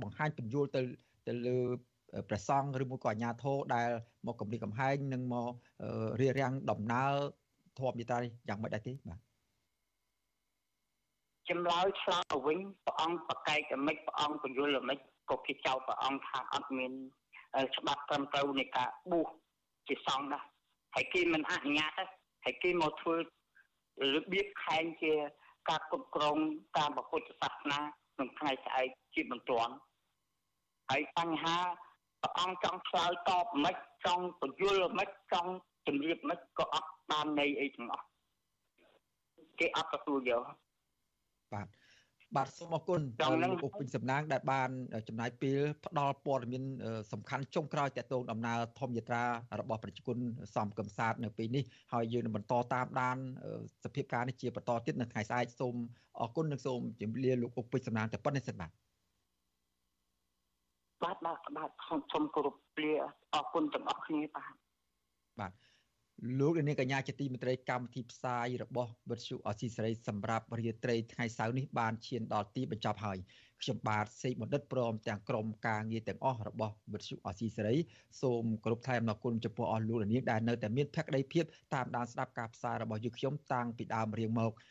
បង្ហាញបញ្យលទៅទៅលើព្រះសង្ឃឬមួយក៏អាជ្ញាធរដែលមកគម្រាមកំហែងនិងមករារាំងដំណើរធម្មយាត្រានេះយ៉ាងម៉េចដែរទេបាទ ចម្លើយឆ្លើយទៅវិញព្រះអង្គប្រកែកអាមិចព្រះអង្គបញ្យលអាមិចក៏គេចោទព្រះអង្គថាអត់មានច្បាប់ត្រឹមត្រូវនៃការបួសជាសង្ឃដែរហើយគេមិនអនុញ្ញាតទេហើយគេមកធ្វើរបៀបខែងជាការគ្រប់គ្រងតាមពុទ្ធសាសនាក្នុងថ្ងៃស្អែកជាបន្ទាន់ហើយបញ្ហាព្រះអង្គចង់ឆ្លើយតបមិនចង់បញ្យលមិនចង់ជម្រាបមិនក៏អត់បានន័យអីទាំងអស់គេអត់ទទួលយក បាទបាទសូមអរគុណលោកអ៊ុកពេញសំណាងដែលបានចំណាយពេលផ្ដល់ព័ត៌មានសំខាន់ចុងក្រោយតទៅដំណើរធម្មយាត្រារបស់ប្រជាជនសំកំសាទនៅពេលនេះហើយយើងនឹងបន្តតាមដានសភាពការនេះជាបន្តទៀតនៅថ្ងៃស្អែកសូមអរគុណនិងសូមជម្រាបលោកអ៊ុកពេញសំណាងតែប៉ុណ្្នេះសិនបាទបាទបាទបាទសូមគោរពលាអរគុណទាំងអស់គ្នាបាទបាទ លោកនាងកញ្ញាជាទីមេត្រីកម្មវិធីផ្សាយរបស់វិទ្យុអស៊ីសេរីសម្រាប់រាត្រីថ្ងៃសៅរ៍នេះបានឈានដល់ទីបញ្ចប់ហើយខ្ញុំបាទសេកបណ្ឌិតព្រមទាំងក្រុមការងារទាំងអស់របស់វិទ្យុអស៊ីសេរីសូមគោរពថ្លែងអំណរគុណចំពោះអស់លោកនាងដែលនៅតែមានភក្ដីភាពតាមដានស្ដាប់ការផ្សាយរបស់យើងខ្ញុំតាំងពីដើមរៀងមក